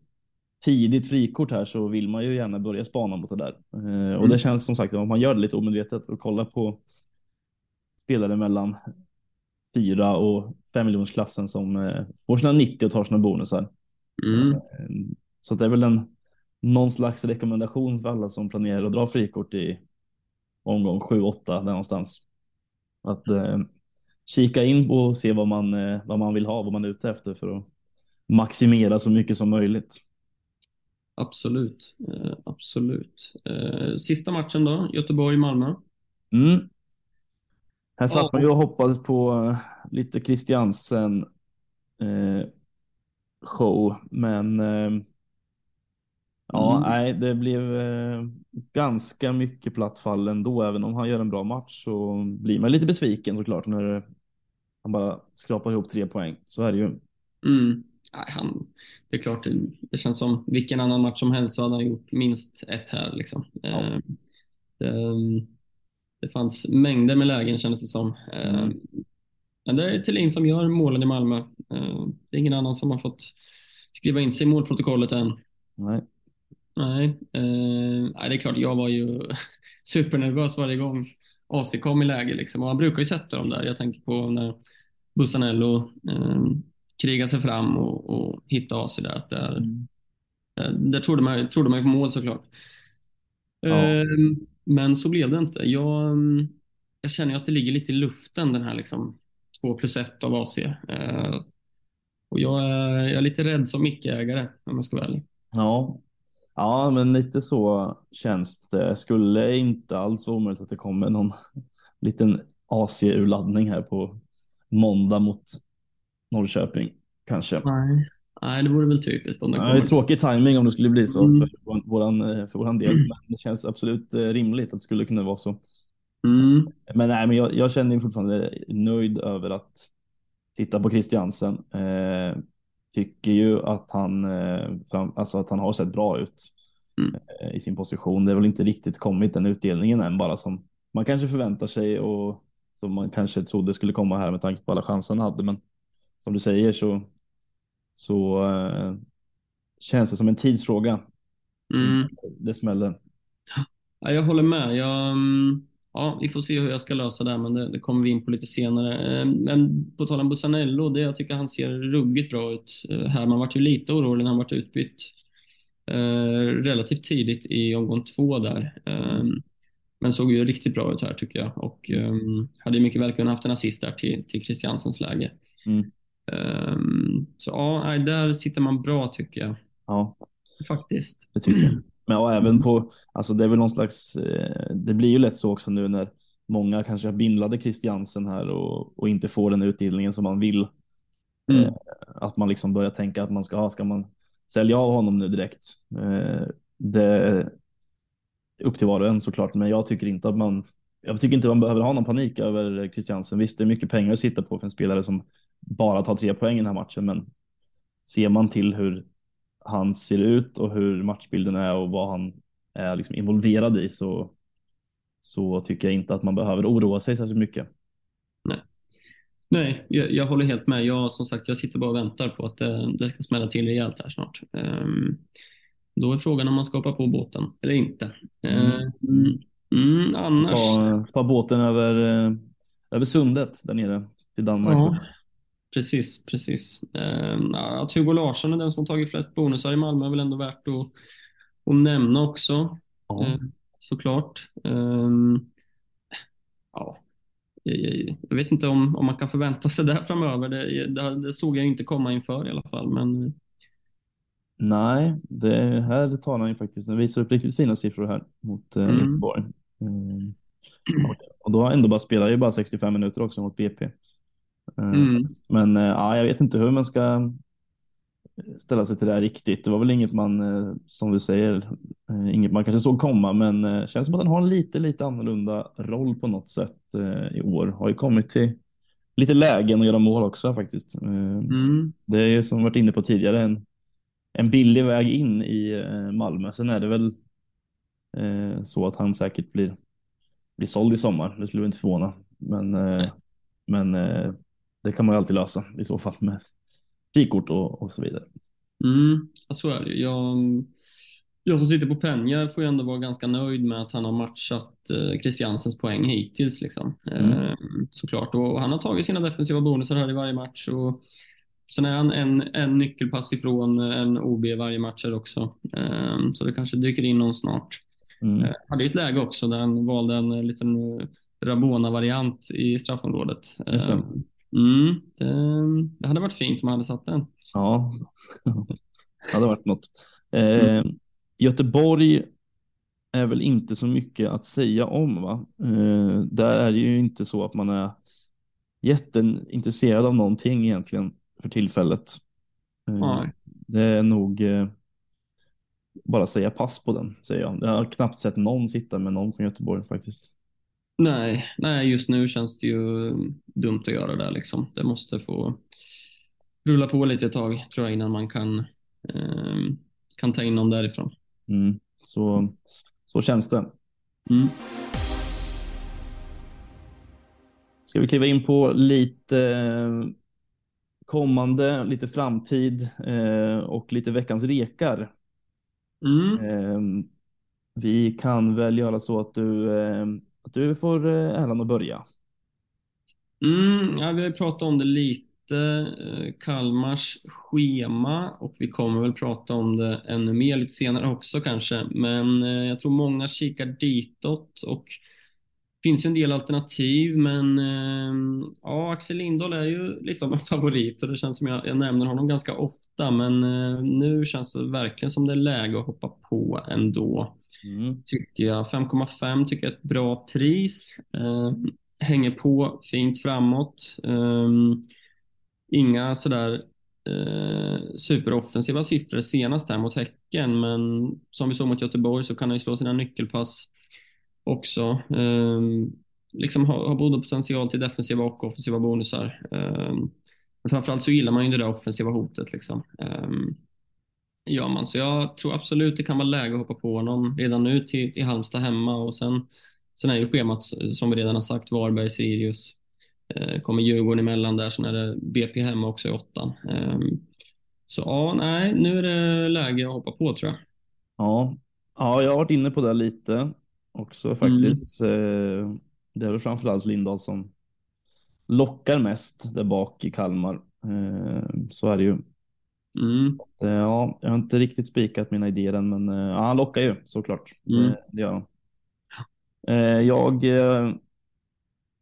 tidigt frikort här så vill man ju gärna börja spana mot det där. Eh, och det mm. känns som sagt om man gör det lite omedvetet och kollar på spelare mellan 4 och 5 miljoners klassen som eh, får sina 90 och tar sina bonusar. Mm. Eh, så det är väl en någon slags rekommendation för alla som planerar att dra frikort i omgång 7-8 där någonstans. Att eh, kika in och se vad man, eh, vad man vill ha, vad man är ute efter för att maximera så mycket som möjligt. Absolut, eh, absolut. Eh, sista matchen då, Göteborg-Malmö. Mm. Här satt man ju och hoppades på eh, lite Christiansen show, men eh, ja, mm. nej, det blev eh, ganska mycket platt fall ändå. Även om han gör en bra match så blir man lite besviken såklart när han bara skrapar ihop tre poäng. Så är det ju. Mm nej, han, det är klart, det känns som vilken annan match som helst så hade han gjort minst ett här. Liksom. Ja. Eh, det, det, fanns mängder med lägen kändes det som. Eh, mm. Men det är Thelin som gör målen i Malmö. Eh, det är ingen annan som har fått skriva in sig i målprotokollet än. Nej. Nej, eh, det är klart, jag var ju supernervös varje gång AC kom i läge. Liksom. Och han brukar ju sätta dem där. Jag tänker på när Bussanello eh, kriga sig fram och, och hitta AC där. Där, mm. där trodde man, trodde man på mål såklart. Ja. Men så blev det inte. Jag, jag känner att det ligger lite i luften den här liksom 2 plus 1 av AC. Ehm, och jag är, jag är lite rädd som mickägare om jag ska vara ärlig. Ja. ja, men lite så känns det. Skulle inte alls vara omöjligt att det kommer någon liten AC-urladdning här på måndag mot Norrköping kanske. Nej. Nej, det vore väl typiskt. Om det, det är tråkig timing om det skulle bli så mm. för, våran, eh, för våran del. Mm. Men det känns absolut eh, rimligt att det skulle kunna vara så. Mm. Men, nej, men jag, jag känner mig fortfarande nöjd över att titta på Christiansen. Eh, tycker ju att han, eh, fram, alltså att han har sett bra ut mm. eh, i sin position. Det är väl inte riktigt kommit den utdelningen än bara som man kanske förväntar sig och som man kanske trodde skulle komma här med tanke på alla chanser han hade. Men som du säger så, så uh, känns det som en tidsfråga. Mm. Det smäller. Ja, jag håller med. Jag, mm, ja, vi får se hur jag ska lösa det, men det, det kommer vi in på lite senare. Men på tal om Bussanello, det jag tycker han ser ruggigt bra ut här. Man vart ju lite orolig när han vart utbytt relativt tidigt i omgång två där. Men såg ju riktigt bra ut här tycker jag och hade mycket väl kunnat haft en assist där till, till Christiansens läge. Mm. Så ja, där sitter man bra tycker jag. Ja. Faktiskt. Det tycker jag. Men ja, även på, alltså det är väl någon slags, eh, det blir ju lätt så också nu när många kanske har bindlade Christiansen här och, och inte får den utdelningen som man vill. Mm. Eh, att man liksom börjar tänka att man ska ha, ska man sälja av honom nu direkt? Eh, det, upp till var och en såklart, men jag tycker inte att man jag tycker inte man behöver ha någon panik över Christiansen. Visst, det är mycket pengar att sitta på för en spelare som bara tar tre poäng i den här matchen, men ser man till hur han ser ut och hur matchbilden är och vad han är liksom involverad i så, så tycker jag inte att man behöver oroa sig särskilt mycket. Nej, Nej jag, jag håller helt med. Jag, som sagt, jag sitter bara och väntar på att det, det ska smälla till rejält här snart. Um, då är frågan om man ska hoppa på båten eller inte. Mm. Mm, mm, annars... Ta, ta, båten över, eh, över sundet där nere till Danmark. Ja, precis, precis. Uh, att Hugo Larsson är den som har tagit flest bonusar i Malmö är väl ändå värt att, att nämna också. Ja. Uh, såklart. Uh, ja. Jag vet inte om, om man kan förvänta sig det framöver. Det, det, det såg jag inte komma inför i alla fall. Men Nej, det här tar han ju faktiskt. Den visar upp riktigt fina siffror här mot eh, mm. Göteborg. Mm. Och då har ändå bara spelat ju bara 65 minuter också mot BP. Eh, mm. Men eh, ja, jag vet inte hur man ska ställa sig till det här riktigt. Det var väl inget man, eh, som du säger, eh, inget man kanske såg komma, men eh, känns som att han har en lite, lite annorlunda roll på något sätt i år. Har ju kommit till lite lägen att göra mål också faktiskt. Mm. Det är ju som vi varit inne på tidigare en en billig väg in i eh, Malmö. Sen är det väl eh, så att han säkert blir, blir såld i sommar. Det skulle inte förvåna. Men, eh, men eh, det kan man ju alltid lösa i så fall med frikort och, och så vidare. Mm, så är det. Jag, jag som sitter på pengar får ju ändå vara ganska nöjd med att han har matchat eh, Christiansens poäng hittills. Liksom. Mm. Eh, såklart. Och han har tagit sina defensiva bonusar här i varje match. Och Sen är han en, en nyckelpass ifrån en OB varje match också. Um, så det kanske dyker in någon snart. Mm. Uh, hade ett läge också där han valde en liten Rabona-variant i straffområdet. Mm, det, det, hade varit fint om man hade satt den. Ja, det hade varit något. Uh, mm. Göteborg är väl inte så mycket att säga om. Va? Eh, där är det ju inte så att man är jätteintresserad av någonting egentligen för tillfället. Mm. Det är nog eh, bara säga pass på den, säger jag. Jag har knappt sett någon sitta med någon från Göteborg faktiskt. Nej, nej, just nu känns det ju dumt att göra det. Liksom. Det måste få rulla på lite ett tag tror jag innan man kan, eh, kan ta in någon därifrån. Mm. Så, så känns det. Mm. Ska vi kliva in på lite kommande, lite framtid eh, och lite veckans rekar. Mm. Eh, vi kan väl göra så att du, eh, att du får eh, äran att börja. Mm, ja, vi har pratat om det lite, eh, Kalmars schema och vi kommer väl prata om det ännu mer lite senare också kanske. Men eh, jag tror många kikar ditåt och finns ju en del alternativ, men eh, ja, Axel Lindahl är ju lite av en favorit och det känns som jag, jag nämner honom ganska ofta, men eh, nu känns det verkligen som det är läge att hoppa på ändå. Mm. Tycker jag. 5,5 tycker jag är ett bra pris. Eh, hänger på fint framåt. inga sådär eh, superoffensiva siffror senast här mot Häcken, men som vi såg mot Göteborg så kan han ju slå sina nyckelpass också. Um, liksom har, har både potential till defensiva och offensiva bonusar. Um, men framförallt så gillar man ju det där offensiva hotet. Liksom. Um, gör man. Så jag tror absolut det kan vara läge att hoppa på honom redan nu till, till Halmstad hemma och sen, sen är ju schemat som vi redan har sagt Varberg, Sirius. eh, kommer Djurgården emellan där, sen är det BP hemma också i åttan. Um, så ja, nej, nu är det läge att hoppa på tror jag. Ja, ja jag har varit inne på det lite också faktiskt. Mm. Det är väl framförallt Lindahl som lockar mest där bak i Kalmar. Så är det ju. Mm. Ja, jag har inte riktigt spikat mina idéer än, men ja, han lockar ju såklart. Mm. Det, det gör han. Jag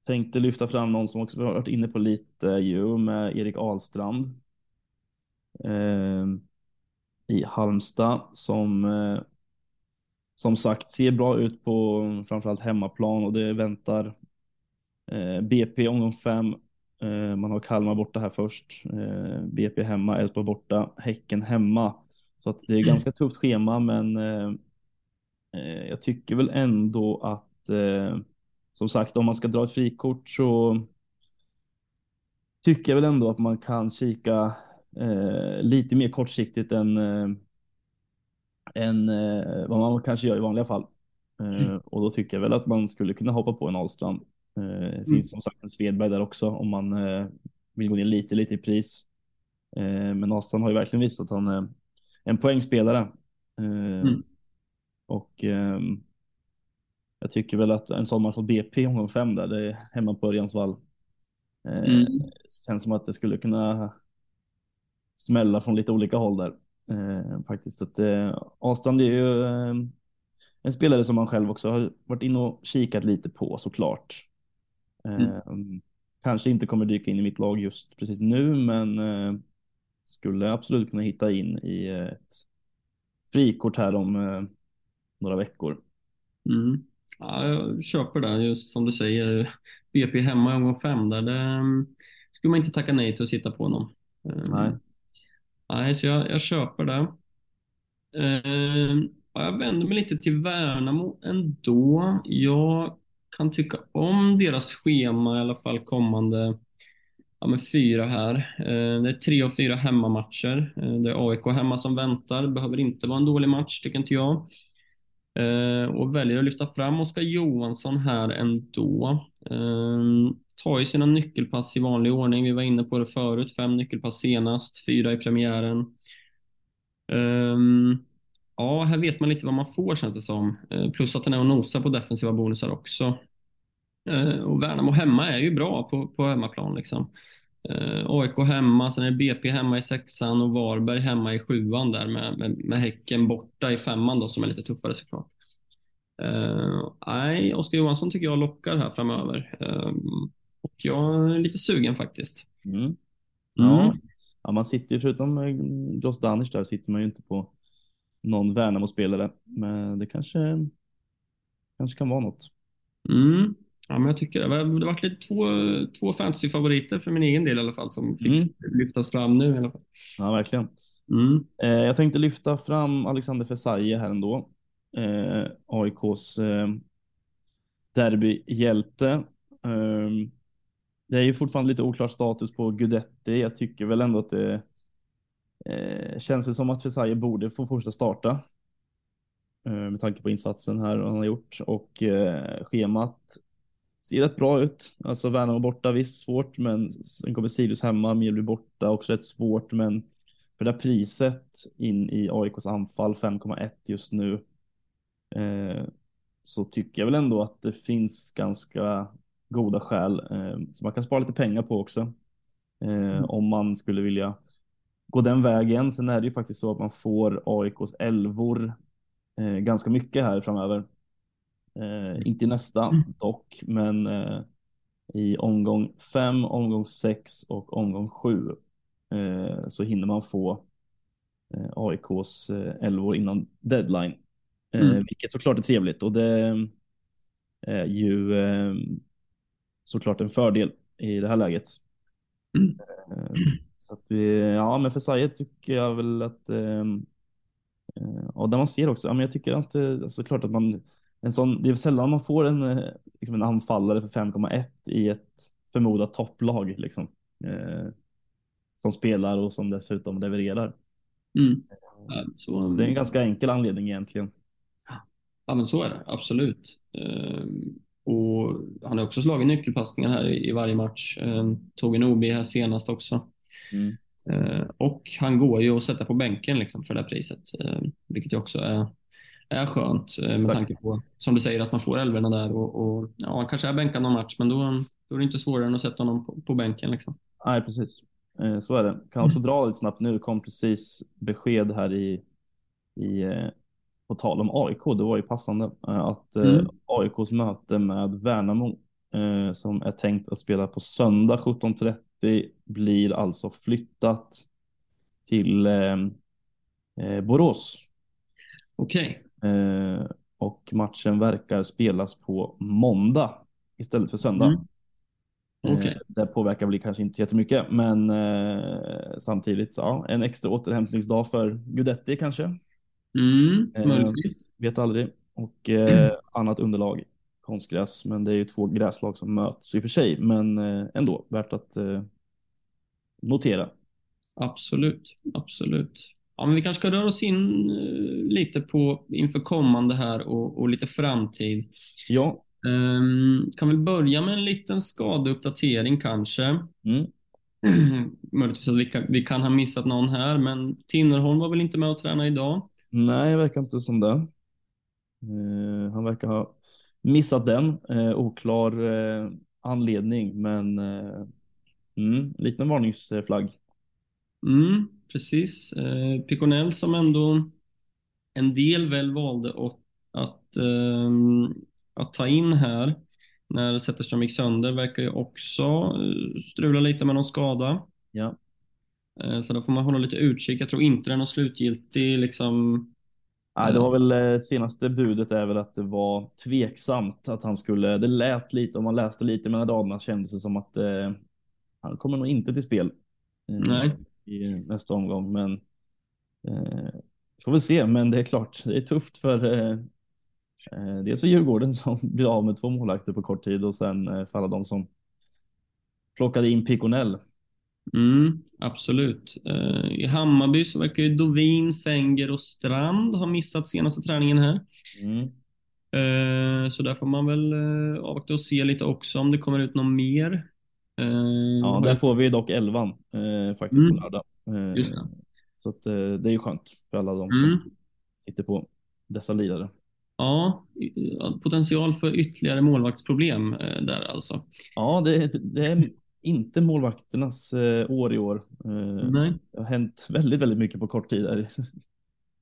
tänkte lyfta fram någon som också varit inne på lite ju med Erik Ahlstrand i Halmstad som som sagt ser bra ut på framförallt hemmaplan och det väntar eh, BP omgång fem. Eh, man har Kalmar borta här först. Eh, BP hemma, Elfsborg borta, Häcken hemma. Så att det är mm. ganska tufft schema, men eh, eh, jag tycker väl ändå att eh, som sagt, om man ska dra ett frikort så tycker jag väl ändå att man kan kika lite mer kortsiktigt än än eh, vad man kanske gör i vanliga fall. Eh, mm. Och då tycker jag väl att man skulle kunna hoppa på en Ahlstrand. Eh, det finns mm. som sagt en Svedberg där också om man vill gå ner lite, lite i pris. Men Ahlstrand har ju verkligen visat att han är en poängspelare. Mm. Och ehm, jag tycker väl att en sån match mot BP omgång fem där, det är hemma på Örjansvall. Mm. Känns som att det skulle kunna smälla från lite olika håll där. Eh, faktiskt. Att, eh, Ahlstrand är ju eh, en spelare som man själv också har varit inne och kikat lite på såklart. Mm. Kanske inte kommer dyka in i mitt lag just precis nu, men eh, skulle absolut kunna hitta in i ett frikort här om eh, några veckor. Mm. Ja, jag köper det, just som du säger. BP hemma i omgång fem, där det mm, skulle man inte tacka nej till att sitta på någon. Nej. Nej, så jag, jag köper det. Eh, jag vänder mig lite till Värnamo ändå. Jag kan tycka om deras schema i alla fall kommande ja, med fyra här. Eh, det är tre och fyra hemmamatcher. Eh, det är AIK hemma som väntar. Det behöver inte vara en dålig match, tycker inte jag. Eh, och väljer att lyfta fram Oskar Johansson här ändå. Eh, tar ju sina nyckelpass i vanlig ordning. Vi var inne på det förut. Fem nyckelpass senast, fyra i premiären. Um, ja, här vet man lite vad man får känns det som. Uh, plus att den är och nosar på defensiva bonusar också. Uh, och Värnamo hemma är ju bra på, på hemmaplan. Liksom. Eh, uh, AIK hemma, sen är det BP hemma i sexan och Varberg hemma i sjuan där med, med, med Häcken borta i femman då, som är lite tuffare såklart. Uh, nej, Oskar Johansson tycker jag lockar här framöver. Uh, och jag är lite sugen faktiskt. Mm. Ja. Mm. ja, man sitter ju förutom eh, Josh Danish där sitter man ju inte på någon Värnamo-spelare. Men det kanske, kanske kan vara något. Mm. Ja, men jag tycker det. Det varit lite två, två fantasy-favoriter för min egen del i alla fall som fick mm. lyftas fram nu i alla fall. Ja, verkligen. Mm. Eh, jag tänkte lyfta fram Alexander Fesaje här ändå. Eh, AIKs eh, derbyhjälte. Eh, det är ju fortfarande lite oklar status på Gudetti. Jag tycker väl ändå att det eh, känns väl som att Fesaje borde få fortsätta starta. Eh, med tanke på insatsen här han har gjort och eh, schemat ser rätt bra ut. Alltså Värnamo borta, visst svårt, men sen kommer Sirius hemma, Mjällby borta, också rätt svårt, men för det här priset in i AIKs anfall 5,1 just nu eh, så tycker jag väl ändå att det finns ganska goda skäl eh, som man kan spara lite pengar på också. Eh, mm. Om man skulle vilja gå den vägen. Sen är det ju faktiskt så att man får AIKs elvor eh, ganska mycket här framöver. Eh, inte nästa mm. dock, men eh, i omgång fem, omgång sex och omgång sju eh, så hinner man få AIKs elvor innan deadline. Mm. Vilket såklart är trevligt och det är ju såklart en fördel i det här läget. Mm. Så att vi, ja, men för Sayed tycker jag väl att, ehm, eh, och där man ser också, ja, men jag tycker att alltså, klart att man, en sån, det är sällan man får en, eh, liksom en anfallare för 5,1 i ett förmodat topplag liksom. Eh, som spelar och som dessutom levererar. Mm. Så, det är en ganska enkel anledning egentligen. Ja, men så är det absolut. Och han har också slagit nyckelpassningar här i varje match. Tog en OB här senast också. Mm. Eh, och han går ju att sätta på bänken liksom för det här priset, eh, vilket ju också är, är skönt eh, med Exakt. tanke på, som du säger, att man får älvorna där och, och ja, han kanske är bänkad någon match, men då, då är det inte svårare än att sätta honom på, på bänken. Liksom. Nej, precis. Eh, så är det. Kan också dra lite snabbt nu. Kom precis besked här i, i eh, på tal om AIK. Det var ju passande att mm. AIKs möte med Värnamo som är tänkt att spela på söndag 17.30 blir alltså flyttat till Borås. Okej. Okay. och matchen verkar spelas på måndag istället för söndag. Mm. Okay. Eh, det påverkar väl kanske inte jättemycket, men eh, samtidigt så, ja, en extra återhämtningsdag för Gudetti kanske. Mm, eh, vet aldrig. Och eh, annat underlag, konstgräs, men det är ju två gräslag som möts i och för sig, men eh, ändå värt att eh, notera. Absolut, absolut. Ja, men vi kanske ska röra oss in lite på inför kommande här och, och lite framtid. Ja. Um, kan väl börja med en liten skadeuppdatering kanske. Mm. Möjligtvis att vi kan, vi kan ha missat någon här, men Tinnerholm var väl inte med och träna idag? Nej, det verkar inte som det. Uh, han verkar ha missat den. Uh, oklar uh, anledning, men mm, liten varningsflagg. Mm, precis. Uh, Piconell som ändå en del väl valde att, att um, att ta in här när Zetterström gick sönder verkar ju också eh, strula lite med någon skada. Ja. Eh, så då får man hålla lite utkik. Jag tror inte det är någon slutgiltig liksom. Nej, det var väl eh, senaste budet är väl att det var tveksamt att han skulle. Det lät lite om man läste lite mellan raderna kändes det som att eh, han kommer nog inte till spel. Eh, Nej. I nästa omgång, men eh, får väl se. Men det är klart, det är tufft för Eh, dels för Djurgården som blir av med två målvakter på kort tid och sen eh, för alla de som plockade in Piconell. Mm, absolut. Eh, I Hammarby så verkar ju Dovin, Fenger och Strand ha missat senaste träningen här. Mm. Så där får man väl avvakta och se lite också om det kommer ut någon mer. Ja, där får vi dock elvan faktiskt mm. på lördag. Just det. Så att, det är ju skönt för alla de som mm. sitter på dessa lidare. Ja, potential för ytterligare målvaktsproblem eh, där alltså. Ja, det, det är inte målvakternas eh, år i år. Eh, Nej. Det har hänt väldigt, väldigt mycket på kort tid. Där.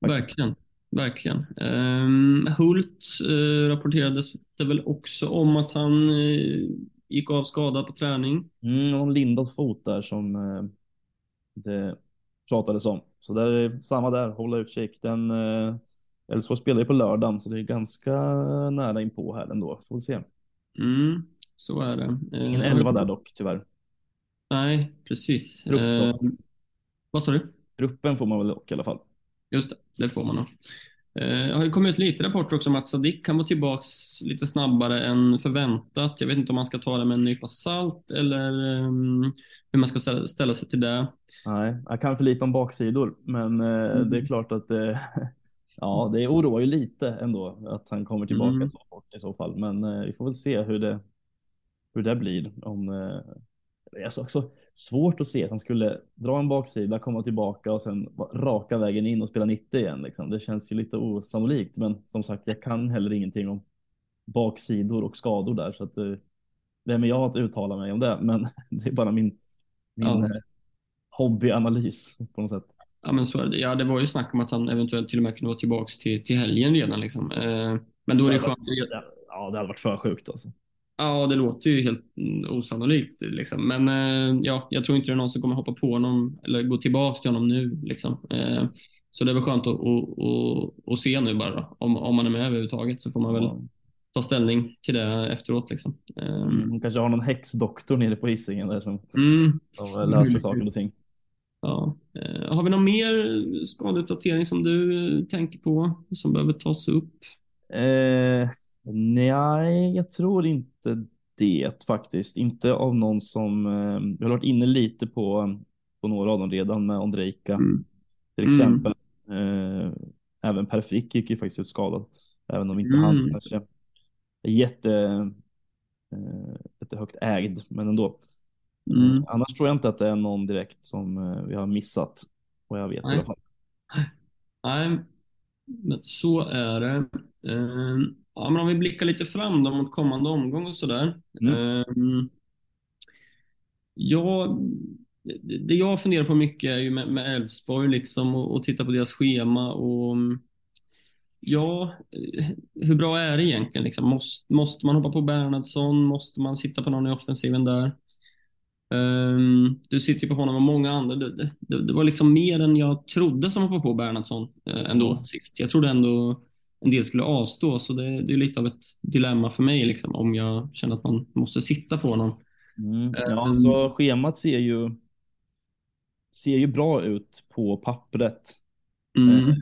Verkligen. Verkligen. Um, Hult uh, rapporterades det väl också om att han uh, gick av skadad på träning. Mm, någon lindad fot där som uh, det pratades om. Så det är samma där, hålla utkik. Den Elfsborg spelar ju på lördagen, så det är ganska nära inpå här ändå. Får vi se. Mm, så är det. Ingen eh, elva där dock, tyvärr. Nej, precis. Eh, vad sa du? Gruppen får man väl dock i alla fall. Just det, det får man nog. Eh, det har ju kommit ut lite rapporter också om att Sadik kan vara tillbaka lite snabbare än förväntat. Jag vet inte om man ska ta det med en nypa salt eller um, hur man ska ställa sig till det. Nej, jag kan för lite om baksidor, men mm. det är klart att det, Ja, det oroar ju lite ändå att han kommer tillbaka mm. så fort i så fall. Men eh, vi får väl se hur det, hur det blir. Om, det är också svårt att se att han skulle dra en baksida, komma tillbaka och sen raka vägen in och spela 90 igen. Liksom. Det känns ju lite osannolikt, men som sagt, jag kan heller ingenting om baksidor och skador där, så att eh, vem är jag att uttala mig om det? Men det är bara min, min ja. Eh, hobbyanalys på något sätt. Ja, men så är det. Ja, det var ju snack om att han eventuellt till och med kunde vara tillbaka till, till helgen redan. Liksom. Eh, men då är det skönt. Ja, det hade varit för sjukt alltså. Ja, det låter ju helt osannolikt. Liksom. Men eh, ja, jag tror inte det är någon som kommer hoppa på honom eller gå tillbaka till honom nu. Liksom. Eh, så det är väl skönt att, att, att, att se nu bara. Då. Om, om man är med överhuvudtaget så får man väl ta ställning till det efteråt. Liksom. Mm, hon kanske har någon häxdoktor nere på Hisingen där som, mm. som löser saker och ting. Ja. Eh, har vi någon mer skadeuppdatering som du tänker på som behöver tas upp? Eh, nej, jag tror inte det faktiskt. Inte av någon som, eh, vi har varit inne lite på, på några av dem redan med Ondrejka mm. till exempel. Mm. Eh, även Per Frick gick ju faktiskt ut skadad, även om inte mm. han kanske är jätte, eh, jättehögt ägd, men ändå. Mm. Annars tror jag inte att det är någon direkt som eh, vi har missat, vad jag vet Nej. i alla fall. Nej, Men så är det. Eh, ja, men om vi blickar lite fram då mot kommande omgång och sådär. Mm. Eh, ja, det jag funderar på mycket är ju med Elfsborg liksom och, och titta på deras schema och ja, hur bra är det egentligen? Liksom? Måste, måste man hoppa på Bernhardsson? Måste man sitta på någon i offensiven där? Um, du sitter på honom och många andra. Det, det, det, var liksom mer än jag trodde som hoppade på Bernhardsson uh, ändå mm. sist. Jag trodde ändå en del skulle avstå, så det, det är lite av ett dilemma för mig liksom, om jag känner att man måste sitta på honom. Mm. Ja, um, alltså schemat ser ju, ser ju bra ut på pappret. Mm. Uh,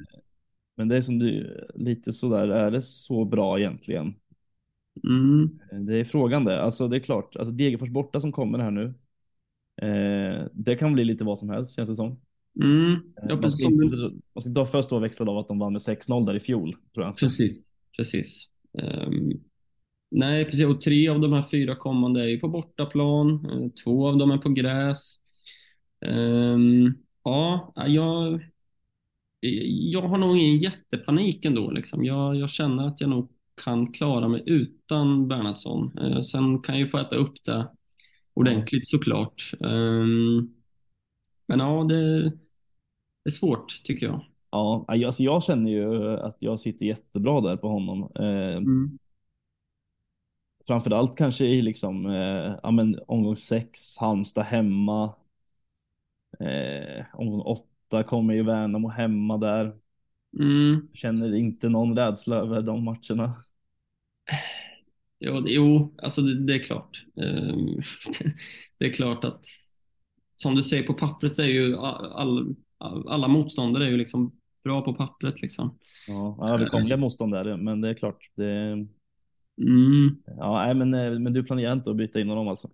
men det är som du, lite sådär, är det så bra egentligen? Mm. Det är frågan det. Alltså det är klart, alltså Degerfors borta som kommer här nu. Eh, det kan bli lite vad som helst känns det som. Mm. Eh, man, ska inte, man ska inte först då växlad av att de vann med 6-0 där i fjol. Tror jag. Precis, precis. Um, nej, precis. Och tre av de här fyra kommande är ju på bortaplan. Uh, två av dem är på gräs. Um, ja, jag, jag har nog ingen jättepanik ändå. Liksom. Jag, jag känner att jag nog kan klara mig utan Bernhardsson. Uh, sen kan jag ju få äta upp det ordentligt såklart. Um, men ja, det, det, är svårt tycker jag. Ja, alltså jag känner ju att jag sitter jättebra där på honom. Eh, mm. Framförallt kanske i liksom, eh, ja, men omgång sex, Halmstad hemma. Eh, omgång åtta kommer ju Värnamo hemma där. Mm. Känner inte någon rädsla över de matcherna. Jo, jo alltså det, det är klart. Ehm, det är klart att som du säger på pappret är ju all, all, alla motståndare är ju liksom bra på pappret liksom. Ja, överkomliga motståndare, men det är klart. Det... Mm. Ja, men, eh, men du planerar inte att byta in honom alltså?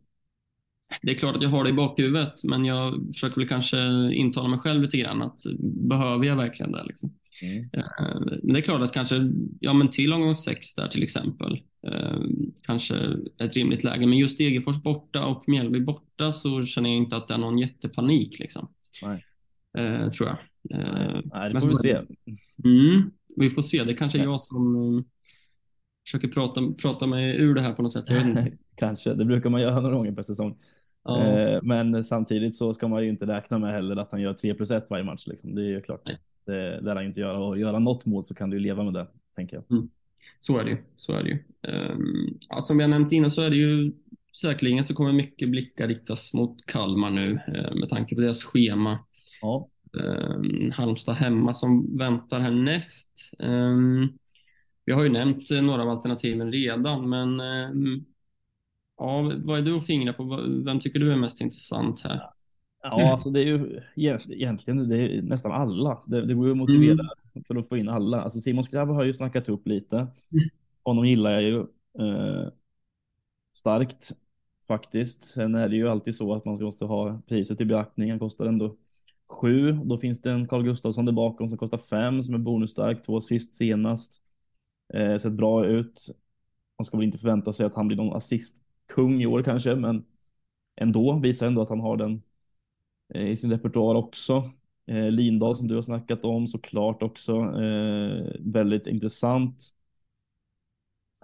Det är klart att jag har det i bakhuvudet, men jag försöker väl kanske intala mig själv lite grann att behöver jag verkligen det? Liksom? Mm. Eh, men det är klart att kanske, ja men till omgång sex där till exempel, eh, kanske ett rimligt läge. Men just Degerfors borta och Mjällby borta så känner jag inte att det är någon jättepanik liksom. Nej. Eh, tror jag. Nej, det får vi se. Mm, vi får se. Det kanske är jag som försöker prata, prata mig ur det här på något sätt. kanske, det brukar man göra några gånger per säsong. Ja. Men samtidigt så ska man ju inte räkna med heller att han gör 3 plus 1 varje match. Liksom. Det är ju klart. Nej. Det lär han inte göra och göra något mål så kan du leva med det, tänker jag. Mm. Så är det ju. Så är det ju. Um, ja, som jag nämnt innan så är det ju säkerligen så kommer mycket blickar riktas mot Kalmar nu med tanke på deras schema. Ja. Um, Halmstad hemma som väntar härnäst. Um, vi har ju nämnt några av alternativen redan, men um, ja, vad är du att fingra på? Vem tycker du är mest intressant här? Ja, alltså det är ju egentligen det är nästan alla. Det, det går ju att motivera mm. för att få in alla. Alltså Simon Skrabb har ju snackat upp lite. Mm. Honom gillar jag ju eh, starkt faktiskt. Sen är det ju alltid så att man måste ha priset i beaktning. Han kostar ändå sju. Då finns det en Carl Gustafsson där bakom som kostar fem som är bonusstark. Två assist senast. Eh, sett bra ut. Man ska väl inte förvänta sig att han blir någon assistkung i år kanske, men ändå visar ändå att han har den Eh, i sin repertoar också. Eh, Lindahl som du har snackat om såklart också. Eh, väldigt intressant.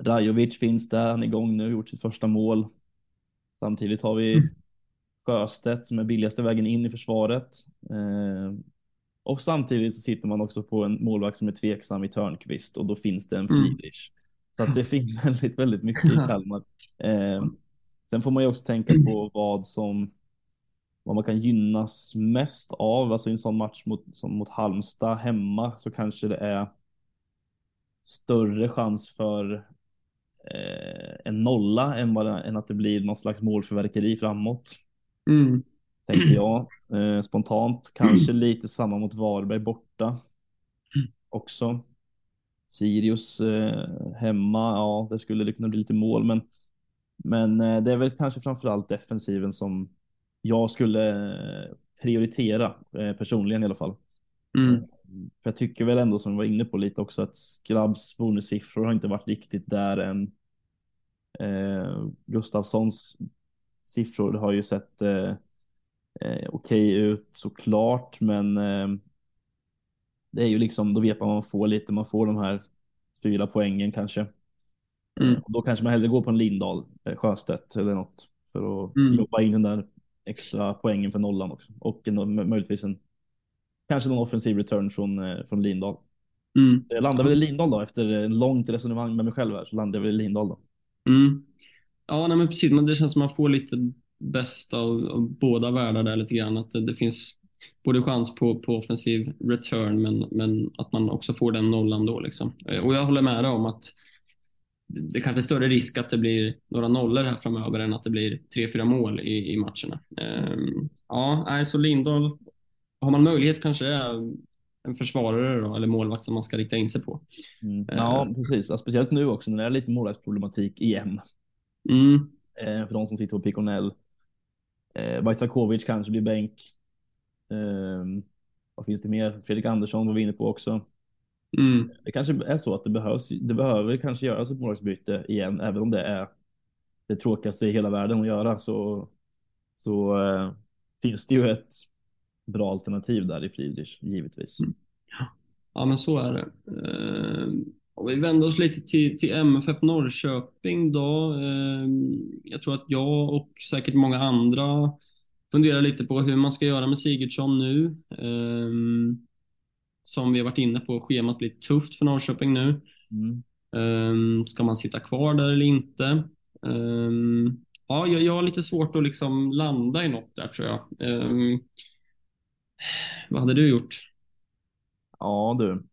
Rajovic finns där, han är igång nu, gjort sitt första mål. Samtidigt har vi mm. Sjöstedt som är billigaste vägen in i försvaret. och samtidigt så sitter man också på en målvakt som är tveksam i Törnqvist och då finns det en mm. Friedrich. Så att det finns väldigt, väldigt mycket i Kalmar. sen får man ju också tänka på vad som vad man kan gynnas mest av. Alltså i en sån match mot, som mot Halmstad hemma så kanske det är större chans för eh, en nolla än, vad, än att det blir någon slags målförverkeri framåt. Mm. Tänkte jag. Eh, spontant kanske mm. lite samma mot Varberg borta mm. också. Sirius eh, hemma, ja, det skulle det kunna bli lite mål, men, men eh, det är väl kanske framförallt defensiven som jag skulle eh, prioritera eh, personligen i alla fall. Mm. Eh, för jag tycker väl ändå som vi var inne på lite också att Skrabbs bonussiffror har inte varit riktigt där än. Eh, Gustafssons siffror har ju sett eh, okej okay ut såklart, men eh, det är ju liksom, då vet man vad man får lite, man får de här fyra poängen kanske. Mm. Och då kanske man hellre går på en Lindahl, eh, Sjöstedt eller något för att Mm. jobba in den där extra poängen för nollan också. Och en, möjligtvis en, kanske någon offensiv return från, eh, från Lindahl. Mm. Jag landar väl i Lindahl då, efter långt resonemang med mig själv här, så landar jag väl i Lindahl då. Mm. Ja, nej, men precis. Men det känns som att man får lite bästa av, av båda världar där lite grann. Att det, det finns både chans på, på offensiv return, men, men att man också får den nollan då. Liksom. Eh, Och jag håller med dig om att det kanske är större risk att det blir några nollor här framöver än att det blir tre, fyra mål i, i matcherna. Ehm, ja, så Lindahl, har man möjlighet kanske är en försvarare då, eller målvakt som man ska rikta in sig på. Mm. Ja, precis. Ja, speciellt nu också när det är lite målvaktsproblematik igen. Mm, Eh, för de som sitter på Piconell. Eh, Vaisakovic kanske blir bänk. Eh, vad finns det mer? Fredrik Andersson var vi inne på också. mm, Det kanske är så att det behövs. Det behöver kanske göras ett målvaktsbyte igen, även om det är det tråkigaste i hela världen att göra så, så eh, finns det ju ett bra alternativ där i Friedrich, givetvis. Mm. Ja, men så är det. Eh, och vi vänder oss lite till, till MFF Norrköping då. Eh, jag tror att jag och säkert många andra funderar lite på hur man ska göra med Sigurdsson nu. Eh, som vi har varit inne på, schemat blir tufft för Norrköping nu. Mm. Eh, ska man sitta kvar där eller inte? Eh, ja, jag, jag har lite svårt att liksom landa i något där tror jag. Eh, vad hade du gjort? Ja, du.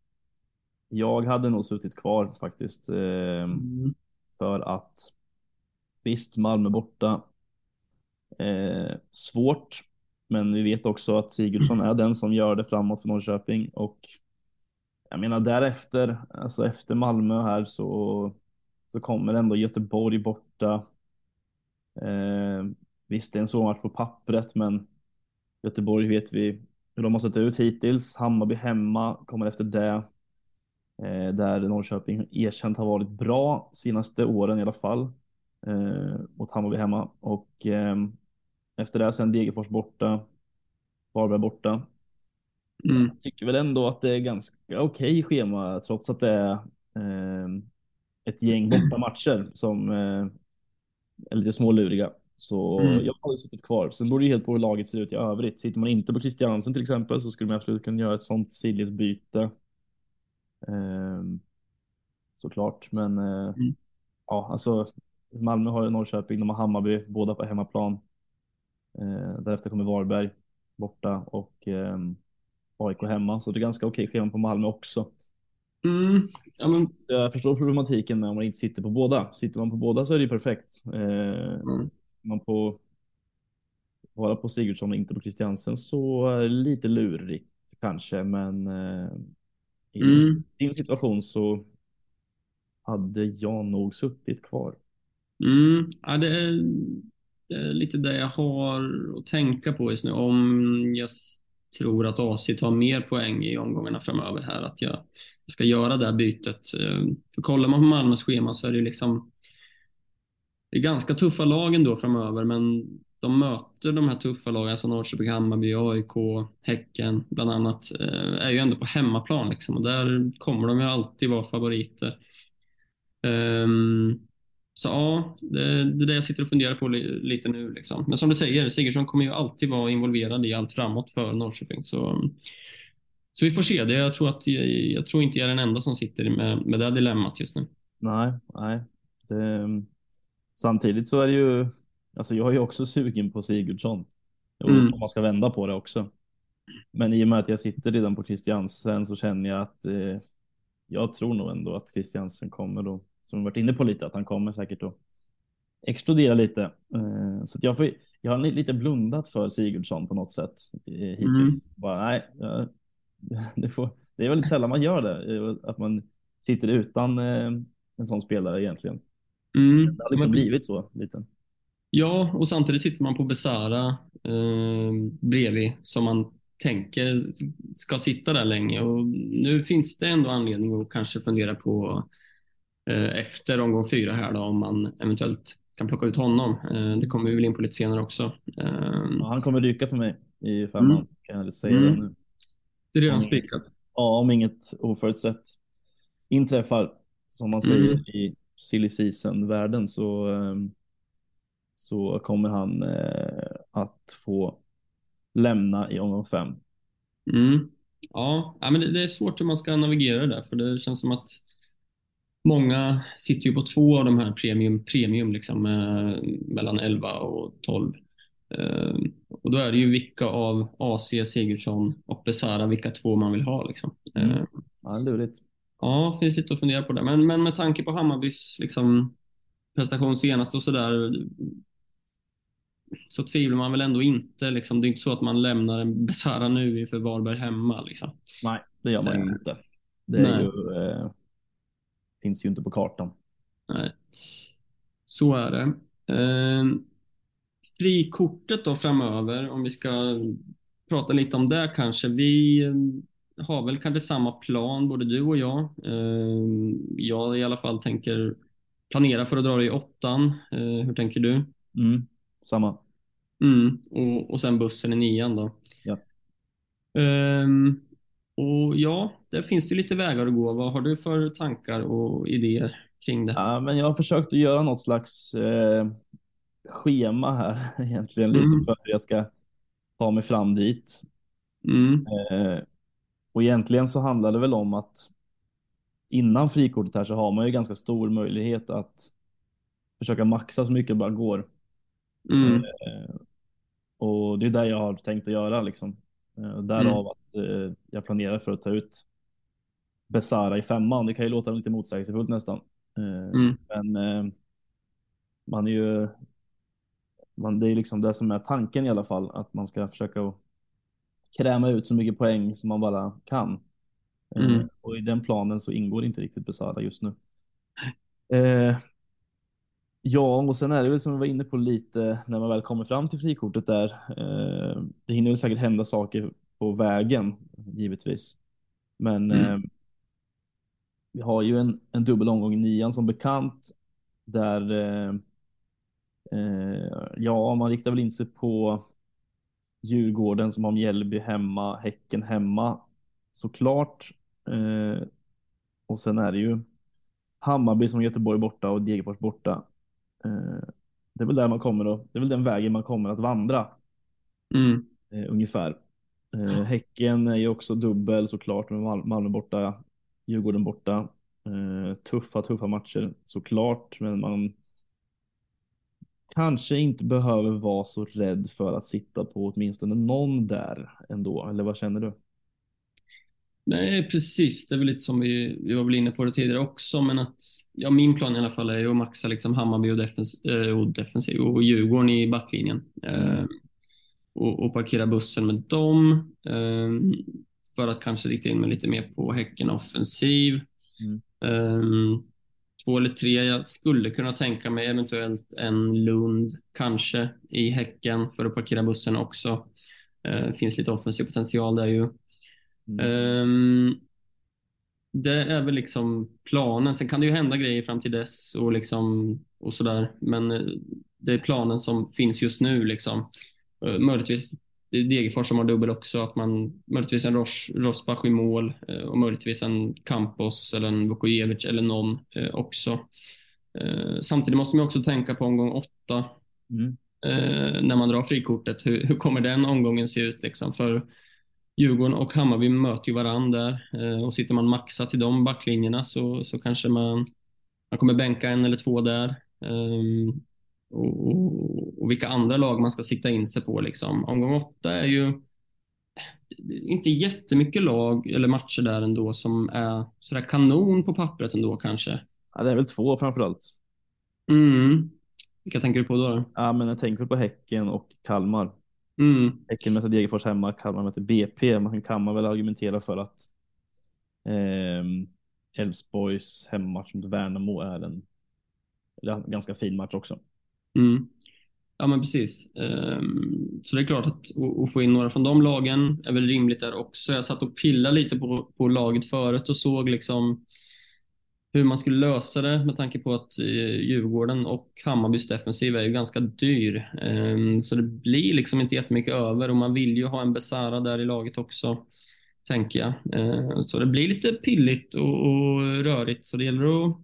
Jag hade nog suttit kvar faktiskt. Eh, Mm. för att visst, Malmö borta. Eh, svårt, men vi vet också att Sigurdsson är den som gör det framåt för Norrköping och jag menar därefter, alltså efter Malmö här så, så kommer ändå Göteborg borta. Eh, visst, det är en svår match på pappret, men Göteborg vet vi hur de har sett ut hittills. Hammarby hemma kommer efter det. Eh, där Norrköping erkänt har varit bra senaste åren i alla fall. Eh, mot Hammarby hemma. Och eh, efter det sen Degerfors borta. Varberg borta. Mm. Jag tycker väl ändå att det är ganska okej schema trots att det är eh, ett gäng borta matcher som eh, är lite småluriga. Så Mm. jag hade suttit kvar. Sen beror det ju helt på hur laget ser ut i övrigt. Sitter man inte på Christiansen till exempel så skulle man absolut kunna göra ett sånt sidledsbyte. Ehm, såklart, men eh, Mm. ja, alltså Malmö har Norrköping, de har Hammarby, båda på hemmaplan. Eh, därefter kommer Varberg borta och eh, AIK hemma, så det är ganska okej schema på Malmö också. Mm. Ja, men, Jag förstår problematiken med om man inte sitter på båda. Sitter man på båda så är det ju perfekt. Eh, mm. man på vara på Sigurdsson och inte på Christiansen så är det lite lurigt kanske, men eh, i Mm. din situation så hade jag nog suttit kvar. Mm. Ja, det, är, det är lite det jag har att tänka på just nu. Om jag tror att AC tar mer poäng i omgångarna framöver här, att jag ska göra det här bytet. Eh, För kollar man på Malmös schema så är det liksom det är ganska tuffa lag ändå framöver, men de möter de här tuffa lagen, alltså Norrköping, Hammarby, AIK, Häcken bland annat, eh, är ju ändå på hemmaplan liksom, och där kommer de ju alltid vara favoriter. Um, så ja, det, det är det jag sitter och funderar på li, lite nu. Liksom. Men som du säger, Sigurdsson kommer ju alltid vara involverad i allt framåt för Norrköping. Så, så vi får se. Det, jag, tror att, jag, jag tror inte jag är den enda som sitter med, med det dilemmat just nu. Nej, nej. Det, samtidigt så är det ju, alltså jag är också sugen på Sigurdsson. Och Mm. Om man ska vända på det också. Men i och med att jag sitter redan på Christiansen så känner jag att eh, jag tror nog ändå att Christiansen kommer då, som vi varit inne på lite, att han kommer säkert att explodera lite. Eh, så jag, får, jag har lite blundat för Sigurdsson på något sätt eh, hittills. Bara, nej, ja, det, får, det är väldigt sällan man gör det, eh, att man sitter utan eh, en sån spelare egentligen. Mm. Det har liksom blivit så lite. Ja, och samtidigt sitter man på Besara eh, bredvid som man tänker ska sitta där länge. Och nu finns det ändå anledning att kanske fundera på eh, efter omgång fyra här då, om man eventuellt kan plocka ut honom. Eh, det kommer vi väl in på lite senare också. Eh, Ja, han kommer ryka för mig i femman, Mm. kan jag säga Mm. det nu. det är redan spikat. Ja, om inget oförutsett inträffar, som man säger mm. i silly season-världen, så, ehm, så kommer han eh, att få lämna i omgång fem. Mm. Ja, men det är svårt hur man ska navigera det där, för det känns som att många sitter ju på två av de här premium, premium liksom, mellan 11 och 12. Eh, och då är det ju vilka av AC, Sigurdsson och Besara, vilka två man vill ha. Liksom. Mm. Eh, ja, lurigt. Ja, finns lite att fundera på det. Men, men med tanke på Hammarbys liksom, prestation senast och sådär så tvivlar man väl ändå inte. Liksom. Det är inte så att man lämnar en Besara nu inför Varberg hemma. Liksom. Nej, det gör man ju inte. Det ju, eh, finns ju inte på kartan. Nej, så är det. Eh, frikortet då framöver, om vi ska prata lite om det kanske. Vi eh, har väl kanske samma plan, både du och jag. Eh, jag i alla fall tänker planera för att dra det i åttan. Eh, hur tänker du? Mm, samma. Mm, och, och sen bussen i nian då. Ja. Um, och ja, det finns ju lite vägar att gå. Vad har du för tankar och idéer kring det? Ja, men jag har försökt att göra något slags eh, schema här egentligen lite mm. för att jag ska ta mig fram dit. Mm. Eh, och egentligen så handlar det väl om att innan frikortet här så har man ju ganska stor möjlighet att försöka maxa så mycket det bara går. Mm. Eh, och det är det jag har tänkt att göra liksom. Eh, därav mm. att eh, jag planerar för att ta ut Besara i femman. Det kan ju låta lite motsägelsefullt nästan. Eh, mm. Men man är ju man, det är liksom det som är tanken i alla fall, att man ska försöka kräma ut så mycket poäng som man bara kan. Mm. och i den planen så ingår inte riktigt Besara just nu. Ja, och sen är det väl som vi var inne på lite när man väl kommer fram till frikortet där. Eh, det hinner väl säkert hända saker på vägen, givetvis. Men mm. eh, vi har ju en, en dubbel omgång i nian som bekant där eh, Eh, ja, man riktar väl in sig på Djurgården som har Mjällby hemma, Häcken hemma såklart. Eh, och sen är det ju Hammarby som Göteborg borta och Degerfors borta. Eh, det är väl där man kommer och det är väl den vägen man kommer att vandra. Mm. ungefär. Häcken är ju också dubbel såklart med Malmö borta, Djurgården borta. tuffa, tuffa matcher såklart, men man kanske inte behöver vara så rädd för att sitta på åtminstone någon där ändå, eller vad känner du? Nej, precis. Det är väl lite som vi, vi var väl inne på det tidigare också, men att ja, min plan i alla fall är ju att maxa liksom Hammarby och, defens, äh, och defensiv och Djurgården i backlinjen. Äh, och, och, parkera bussen med dem äh, för att kanske rikta in mig lite mer på Häcken offensiv. Mm två eller tre. Jag skulle kunna tänka mig eventuellt en Lund, kanske, i Häcken för att parkera bussen också. Eh, finns lite offensiv potential där ju. Mm. Um, det är väl liksom planen. Sen kan det ju hända grejer fram till dess och, liksom, och sådär. Men eh, det är planen som finns just nu. Liksom. Uh, möjligtvis det är Degerfors som har dubbel också, att man möjligtvis en Ros, Rosbach i mål eh, och möjligtvis en Campos eller en Vukojevic eller någon eh, också. Eh, samtidigt måste man också tänka på omgång åtta mm. när man drar frikortet. Hur, hur kommer den omgången se ut? Liksom? För Djurgården och Hammarby möter ju varandra där och sitter man maxat i de backlinjerna så, så kanske man, man kommer bänka en eller två där. Ehm, och, och, och, vilka andra lag man ska sikta in sig på. Liksom. Omgång åtta är ju inte jättemycket lag eller matcher där ändå som är sådär kanon på pappret ändå kanske. Ja, det är väl två framförallt. Mm. Vilka tänker du på då? då? Ja, men jag tänker på Häcken och Kalmar. Mm. Häcken möter Degerfors hemma, Kalmar möter BP. Man kan man väl argumentera för att ehm, Elfsborgs eh, hemmamatch mot Värnamo är en ganska fin match också. Mm. Ja, men precis. Um, så det är klart att att få in några från de lagen är väl rimligt där också. Jag satt och pillade lite på, på laget förut och såg liksom hur man skulle lösa det med tanke på att eh, Djurgården och Hammarbys defensiv är ju ganska dyr. Ehm, så det blir liksom inte jättemycket över och man vill ju ha en Besara där i laget också. tänker jag. Ehm, så det blir lite pilligt och, och rörigt, så det gäller att,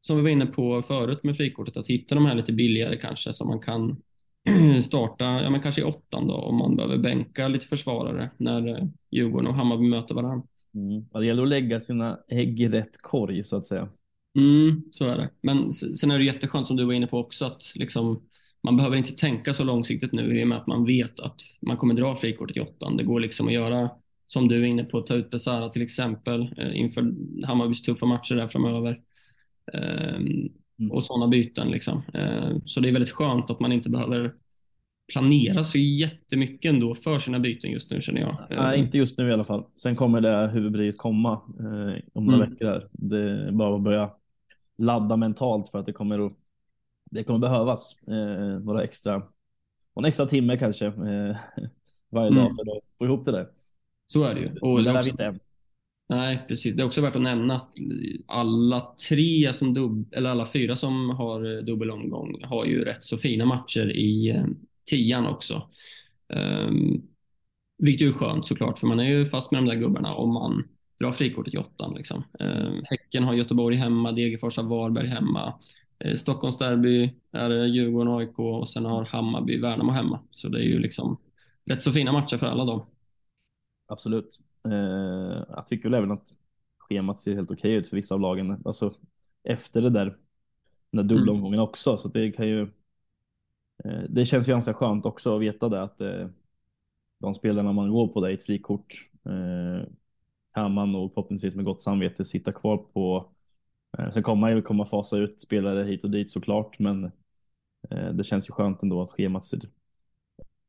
som vi var inne på förut med frikortet, att hitta de här lite billigare kanske, så man kan starta, ja men kanske i åttan då, om man behöver bänka lite försvarare när eh, Djurgården och Hammarby möter varandra. Mm. Det gäller att lägga sina ägg i rätt korg så att säga. Mm, så är det. Men sen är det jätteskönt som du var inne på också att liksom, man behöver inte tänka så långsiktigt nu i och med att man vet att man kommer dra frikortet i åttan. Det går liksom att göra som du är inne på, ta ut Besara till exempel eh, inför Hammarbys tuffa matcher där framöver. Eh, mm. Och sådana byten. Liksom. Eh, så det är väldigt skönt att man inte behöver planera så jättemycket ändå för sina byten just nu känner jag. Nej, inte just nu i alla fall. Sen kommer det huvudbryet komma eh, om några mm. veckor. Här. Det är bara att börja ladda mentalt för att det kommer att det kommer behövas eh, några extra, en extra timme kanske eh, varje mm. dag för att få ihop det där. Så är det ju. Och det, det också, vi inte än. Nej, precis. Det är också värt att nämna att alla tre som dub, eller alla fyra som har dubbel omgång har ju rätt så fina matcher i eh, tian också. Um, vilket är skönt såklart, för man är ju fast med de där gubbarna om man drar frikortet i åttan. Liksom. Um, häcken har Göteborg hemma, Degerfors har Varberg hemma. Uh, Stockholms derby är det Djurgården, AIK och sen har Hammarby, Värnamo hemma. Så det är ju liksom rätt så fina matcher för alla dem. Absolut. Uh, jag tycker även att schemat ser helt okej ut för vissa av lagen. Alltså efter det där, den där dubbla omgången mm. också, så det kan ju Eh, det känns ju ganska skönt också att veta det att eh, de spelarna man går på där i ett frikort eh, kan man nog förhoppningsvis med gott samvete sitta kvar på. Sen kommer man ju komma fasa ut spelare hit och dit såklart, men det känns ju skönt ändå att schemat ser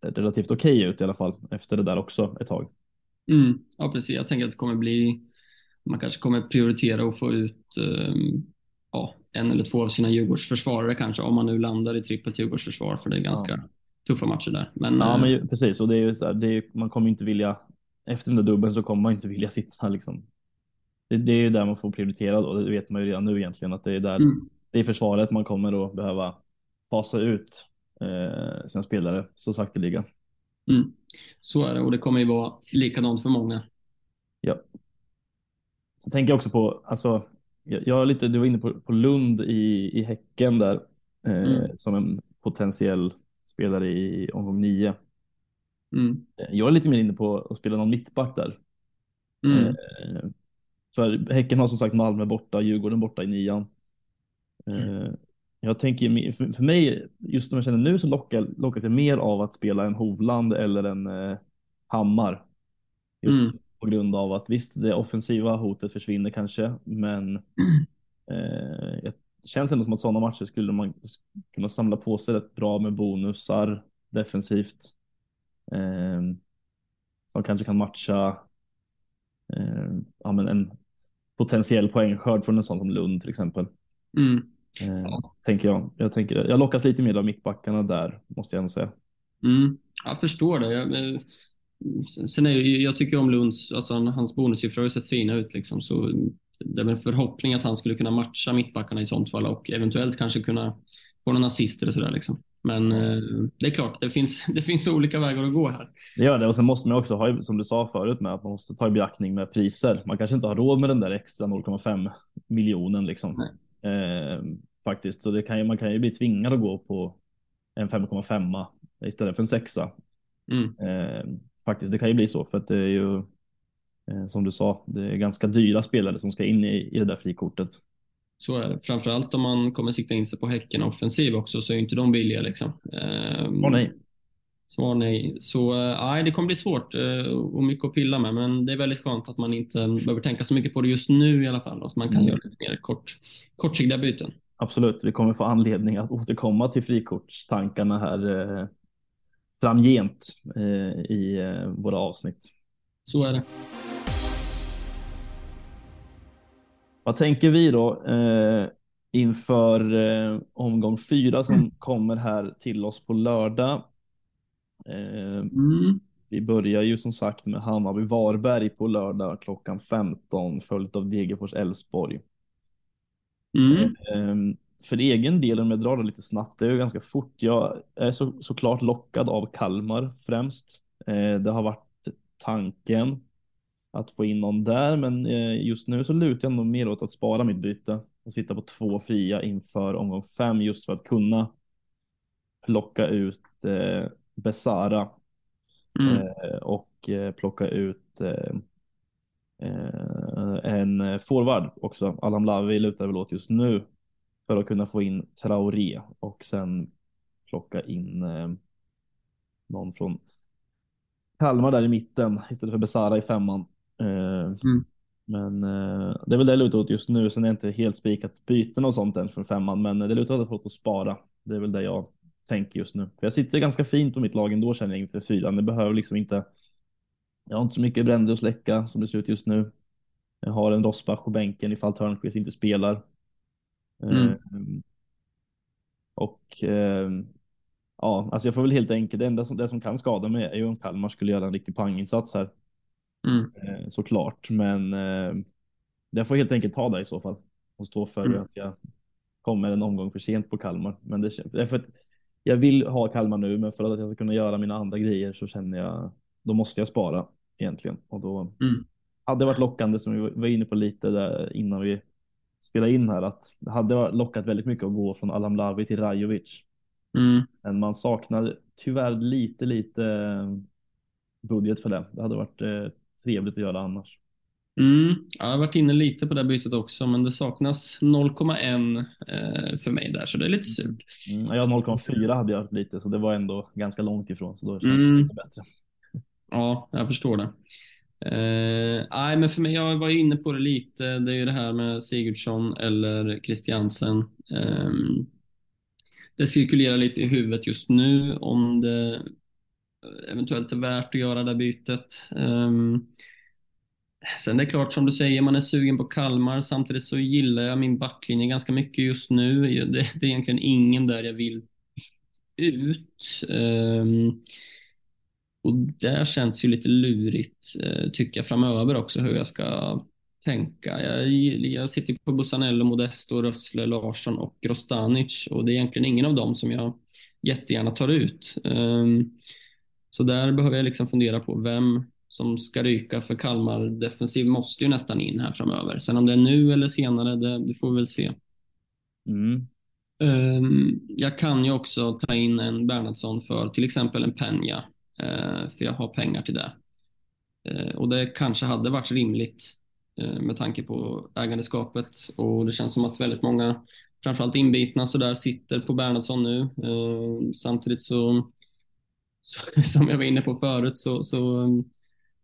relativt okej okay ut i alla fall efter det där också ett tag. Mm, ja, precis. Jag tänker att det kommer bli, man kanske kommer prioritera och få ut ehm, ja, en eller två av sina Djurgårdsförsvarare kanske, om man nu landar i trippelt Djurgårdsförsvar, för det är ganska ja. tuffa matcher där. Men, ja, men eh, precis, och det är ju så här, det är, man kommer inte vilja, efter den där dubbeln så kommer man inte vilja sitta liksom. Det, det är ju där man får prioritera då, det vet man ju redan nu egentligen, att det är där, mm. det är försvaret man kommer att behöva fasa ut eh, sina spelare så sakteliga. Mm. Så är det och det kommer ju vara likadant för många. Ja. Så tänker jag också på, alltså jag har lite, du var inne på, på Lund i, i Häcken där eh, mm. som en potentiell spelare i omgång nio. Mm. Jag är lite mer inne på att spela någon mittback där. Mm. Eh, för Häcken har som sagt Malmö borta, Djurgården borta i nian. Eh, jag tänker, för, för mig, just som jag känner nu så lockar, lockas jag mer av att spela en Hovland eller en eh, Hammar. Just mm på grund av att visst, det offensiva hotet försvinner kanske, men eh, det känns ändå som att sådana matcher skulle man kunna samla på sig rätt bra med bonusar defensivt. Eh, som kanske kan matcha eh, ja, men en potentiell poängskörd från en sån som Lund till exempel. Mm. Eh, tänker jag. Jag, tänker, jag lockas lite mer av mittbackarna där, måste jag ändå säga. Mm. Jag förstår det. Jag, Sen är ju, jag tycker om Lunds, alltså hans bonussiffror har ju sett fina ut liksom, så det är en förhoppning att han skulle kunna matcha mittbackarna i sånt fall och eventuellt kanske kunna få någon assist eller sådär liksom. Men eh, det är klart, det finns, det finns olika vägar att gå här. Det gör det och sen måste man också ha, som du sa förut, med att man måste ta i beaktning med priser. Man kanske inte har råd med den där extra 0,5 miljonen liksom. Eh, faktiskt, så det kan ju, man kan ju bli tvingad att gå på en 5,5 istället för en sexa. Mm. Eh, faktiskt. Det kan ju bli så för att det är ju eh, som du sa, det är ganska dyra spelare som ska in i, i det där frikortet. Så är det. Framförallt om man kommer sikta in sig på Häcken offensiv också så är inte de billiga liksom. Svar nej. Svar nej. Så eh, nej, det kommer bli svårt eh, och mycket att pilla med, men det är väldigt skönt att man inte behöver tänka så mycket på det just nu i alla fall. Att man kan mm. göra lite mer kort, kortsiktiga byten. Absolut, vi kommer få anledning att återkomma till frikortstankarna här framgent eh, i eh, våra avsnitt. Så är det. Vad tänker vi då eh, inför eh, omgång fyra som mm. kommer här till oss på lördag? Eh, mm. Vi börjar ju som sagt med Hammarby-Varberg på lördag klockan 15 följt av Degerfors-Elfsborg. Mm. För egen del, om jag drar det lite snabbt, det är ju ganska fort. Jag är så, såklart lockad av Kalmar främst. Eh, det har varit tanken. att få in någon där, men eh, just nu så lutar jag nog mer åt att spara mitt byte och sitta på två fria inför omgång fem just för att kunna plocka ut eh, Besara mm. eh, och eh, plocka ut eh en forward också. Alam Lavi lutar väl åt just nu för att kunna få in Traoré och sen plocka in eh, någon från Kalmar där i mitten istället för Besara i femman. Eh, mm. Men eh, det är väl det lutar åt just nu. Sen är det inte helt spikat byten och sånt än för femman, men det lutar åt att spara. Det är väl det jag tänker just nu. För jag sitter ganska fint på mitt lag ändå känner jag inför fyran. Det behöver liksom inte. Jag har inte så mycket bränder att släcka som det ser ut just nu. Jag har en Rosbach på bänken ifall Törnqvist inte spelar. Mm. Eh, och eh, ja, alltså jag får väl helt enkelt det enda som, det som kan skada mig är ju om Kalmar skulle göra en riktig panginsats här. Mm. Eh, såklart, men jag får helt enkelt ta det i så fall och stå för mm. att jag kommer en omgång för sent på Kalmar. Men det, det är för att jag vill ha Kalmar nu, men för att jag ska kunna göra mina andra grejer så känner jag då måste jag spara egentligen och då mm. hade det varit lockande som vi var inne på lite där innan vi spela in här att det hade lockat väldigt mycket att gå från Alam Lavi till Rajovic. Mm. Men man saknar tyvärr lite, lite eh, budget för det. Det hade varit eh, trevligt att göra annars. Mm. Jag har varit inne lite på det bytet också, men det saknas 0,1 eh, för mig där, så det är lite surt. Mm. Jag 0,4 hade jag lite, så det var ändå ganska långt ifrån, så då känns det mm. lite bättre. Ja, jag förstår det. Eh, nej, men för mig, jag var inne på det lite. Det är ju det här med Sigurdsson eller Christiansen. Eh, det cirkulerar lite i huvudet just nu om det eh, eventuellt är värt att göra det bytet. Eh, sen det är klart, som du säger, man är sugen på Kalmar. Samtidigt så gillar jag min backlinje ganska mycket just nu. Det, det är egentligen ingen där jag vill ut. Um, och där känns ju lite lurigt, eh, tycker jag, framöver också hur jag ska tänka. Jag, jag sitter på Bussanello, Modesto, Rössle, Larsson och Rostanic och det är egentligen ingen av dem som jag jättegärna tar ut. Um, så där behöver jag liksom fundera på vem som ska ryka för Kalmar defensiv måste ju nästan in här framöver. Sen om det är nu eller senare, det, det får vi väl se. Mm. Um, jag kan ju också ta in en Bernhardsson för till exempel en Penja för jag har pengar till det. Eh, och det kanske hade varit rimligt eh, med tanke på ägandeskapet och det känns som att väldigt många, framförallt inbitna så där, sitter på Bernhardsson nu. Samtidigt så, så, som jag var inne på förut, så, så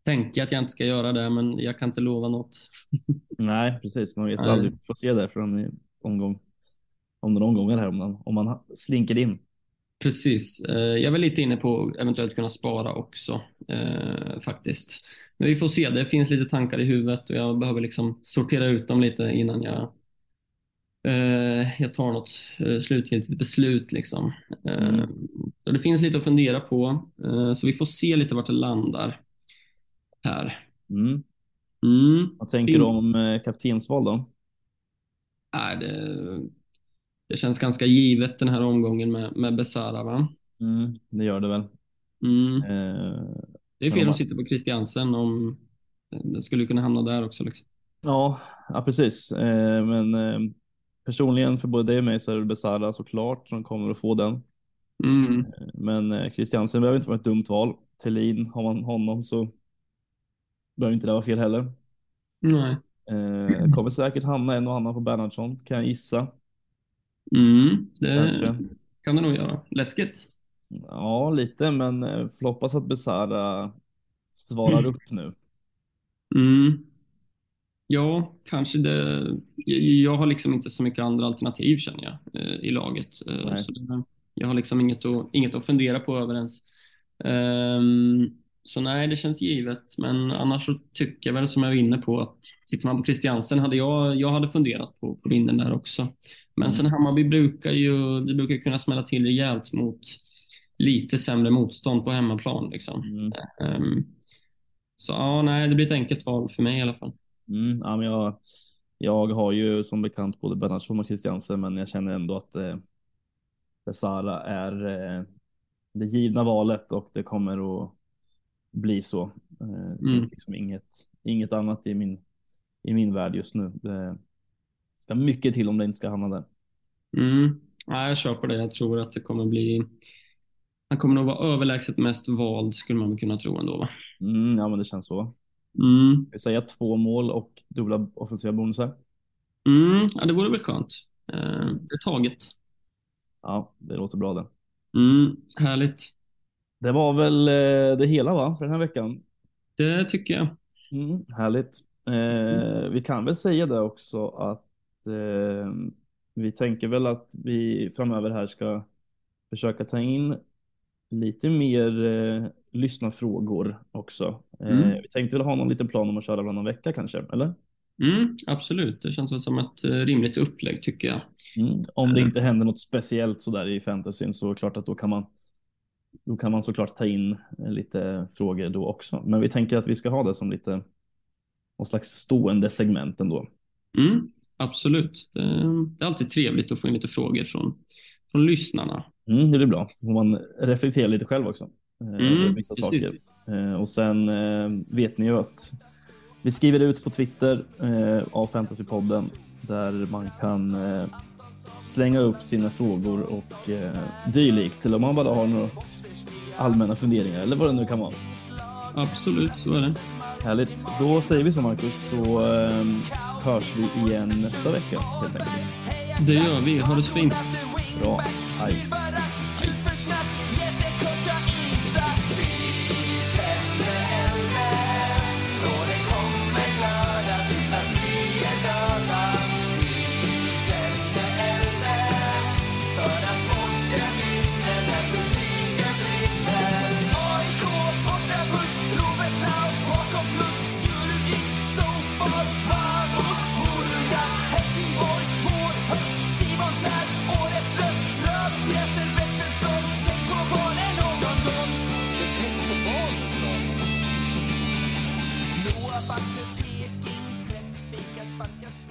tänker jag att jag inte ska göra det, men jag kan inte lova något. Nej, precis. Man vet aldrig. Får se det från omgång, om några omgångar här, om man, om man slinker in. Precis. Eh, jag är väl lite inne på eventuellt kunna spara också eh, faktiskt. Men vi får se. Det finns lite tankar i huvudet och jag behöver liksom sortera ut dem lite innan jag, eh, jag tar något slutgiltigt beslut. Liksom. Eh, mm. det finns lite att fundera på, så vi får se lite vart det landar här. Mm. Mm. Vad tänker du om kaptensval då? Nej, det, det känns ganska givet den här omgången med, med Besara, va? Mm, det gör det väl. Mm. Eh, det är fel att sitta på Christiansen om den skulle kunna hamna där också. Liksom. Ja, ja, precis. Eh, men eh, personligen för både dig och mig så är det Besara såklart som kommer att få den. Mm. Eh, men eh, Christiansen behöver inte vara ett dumt val. Tellin, har man honom så behöver inte det vara fel heller. Nej. Eh, kommer säkert hamna en och annan på Bernhardsson kan jag gissa. Mm, det Kanske. kan du nog göra. Läskigt. Ja, lite, men eh, får hoppas att Besara svarar mm. upp nu. Mm. Ja, kanske det. Jag har liksom inte så mycket andra alternativ känner jag eh, i laget. Eh, så jag har liksom inget att, inget att fundera på över ens. Um, så nej, det känns givet. Men annars så tycker jag väl som jag var inne på att tittar man på Christiansen hade jag, jag hade funderat på, på vinden där också. Men mm. sen Hammarby brukar ju det brukar kunna smälla till rejält mot lite sämre motstånd på hemmaplan. Liksom. Mm. Um, så ja, nej, det blir ett enkelt val för mig i alla fall. Mm, ja, men jag, jag har ju som bekant både Bernhardsson och Christiansen, men jag känner ändå att eh, Besara är eh, det givna valet och det kommer att bli så. Eh, det mm. finns liksom inget, inget annat i min, i min värld just nu. Det ska mycket till om det inte ska hamna där. Mm. Ja, jag köper det. Jag tror att det kommer bli han kommer nog vara överlägset mest vald skulle man kunna tro ändå. Va? Mm, ja, men det känns så. Mm. Vi säger två mål och dubbla offensiva bonusar. Mm, ja, det vore väl skönt. Eh, det är taget. Ja, det låter bra det. Mm, härligt. Det var väl eh, det hela va, för den här veckan? Det tycker jag. Mm, härligt. Eh, vi kan väl säga det också att eh, vi tänker väl att vi framöver här ska försöka ta in lite mer eh, lyssnarfrågor också. Eh, mm. Vi tänkte väl ha någon liten plan om att köra varannan vecka kanske, eller? Mm, absolut, det känns väl som ett eh, rimligt upplägg tycker jag. Mm. Om det eh. inte händer något speciellt sådär i fantasyn så klart att då kan man då kan man såklart ta in eh, lite frågor då också. Men vi tänker att vi ska ha det som lite någon slags stående segment ändå. Mm, absolut. Det, är alltid trevligt att få in lite frågor från, från lyssnarna. Mm, det blir bra. Får man reflektera lite själv också. Eh, mm, vissa saker. Eh, och sen eh, vet ni ju att vi skriver ut på Twitter av Fantasypodden där man kan slänga upp sina frågor och dylikt. Eller om man bara har några allmänna funderingar eller vad det nu kan vara. Absolut, så är det. Härligt. Då säger vi så Marcus, så hörs vi igen nästa vecka helt enkelt. Det gör vi. Ha det så fint. Bra. Hej. Peking, podcast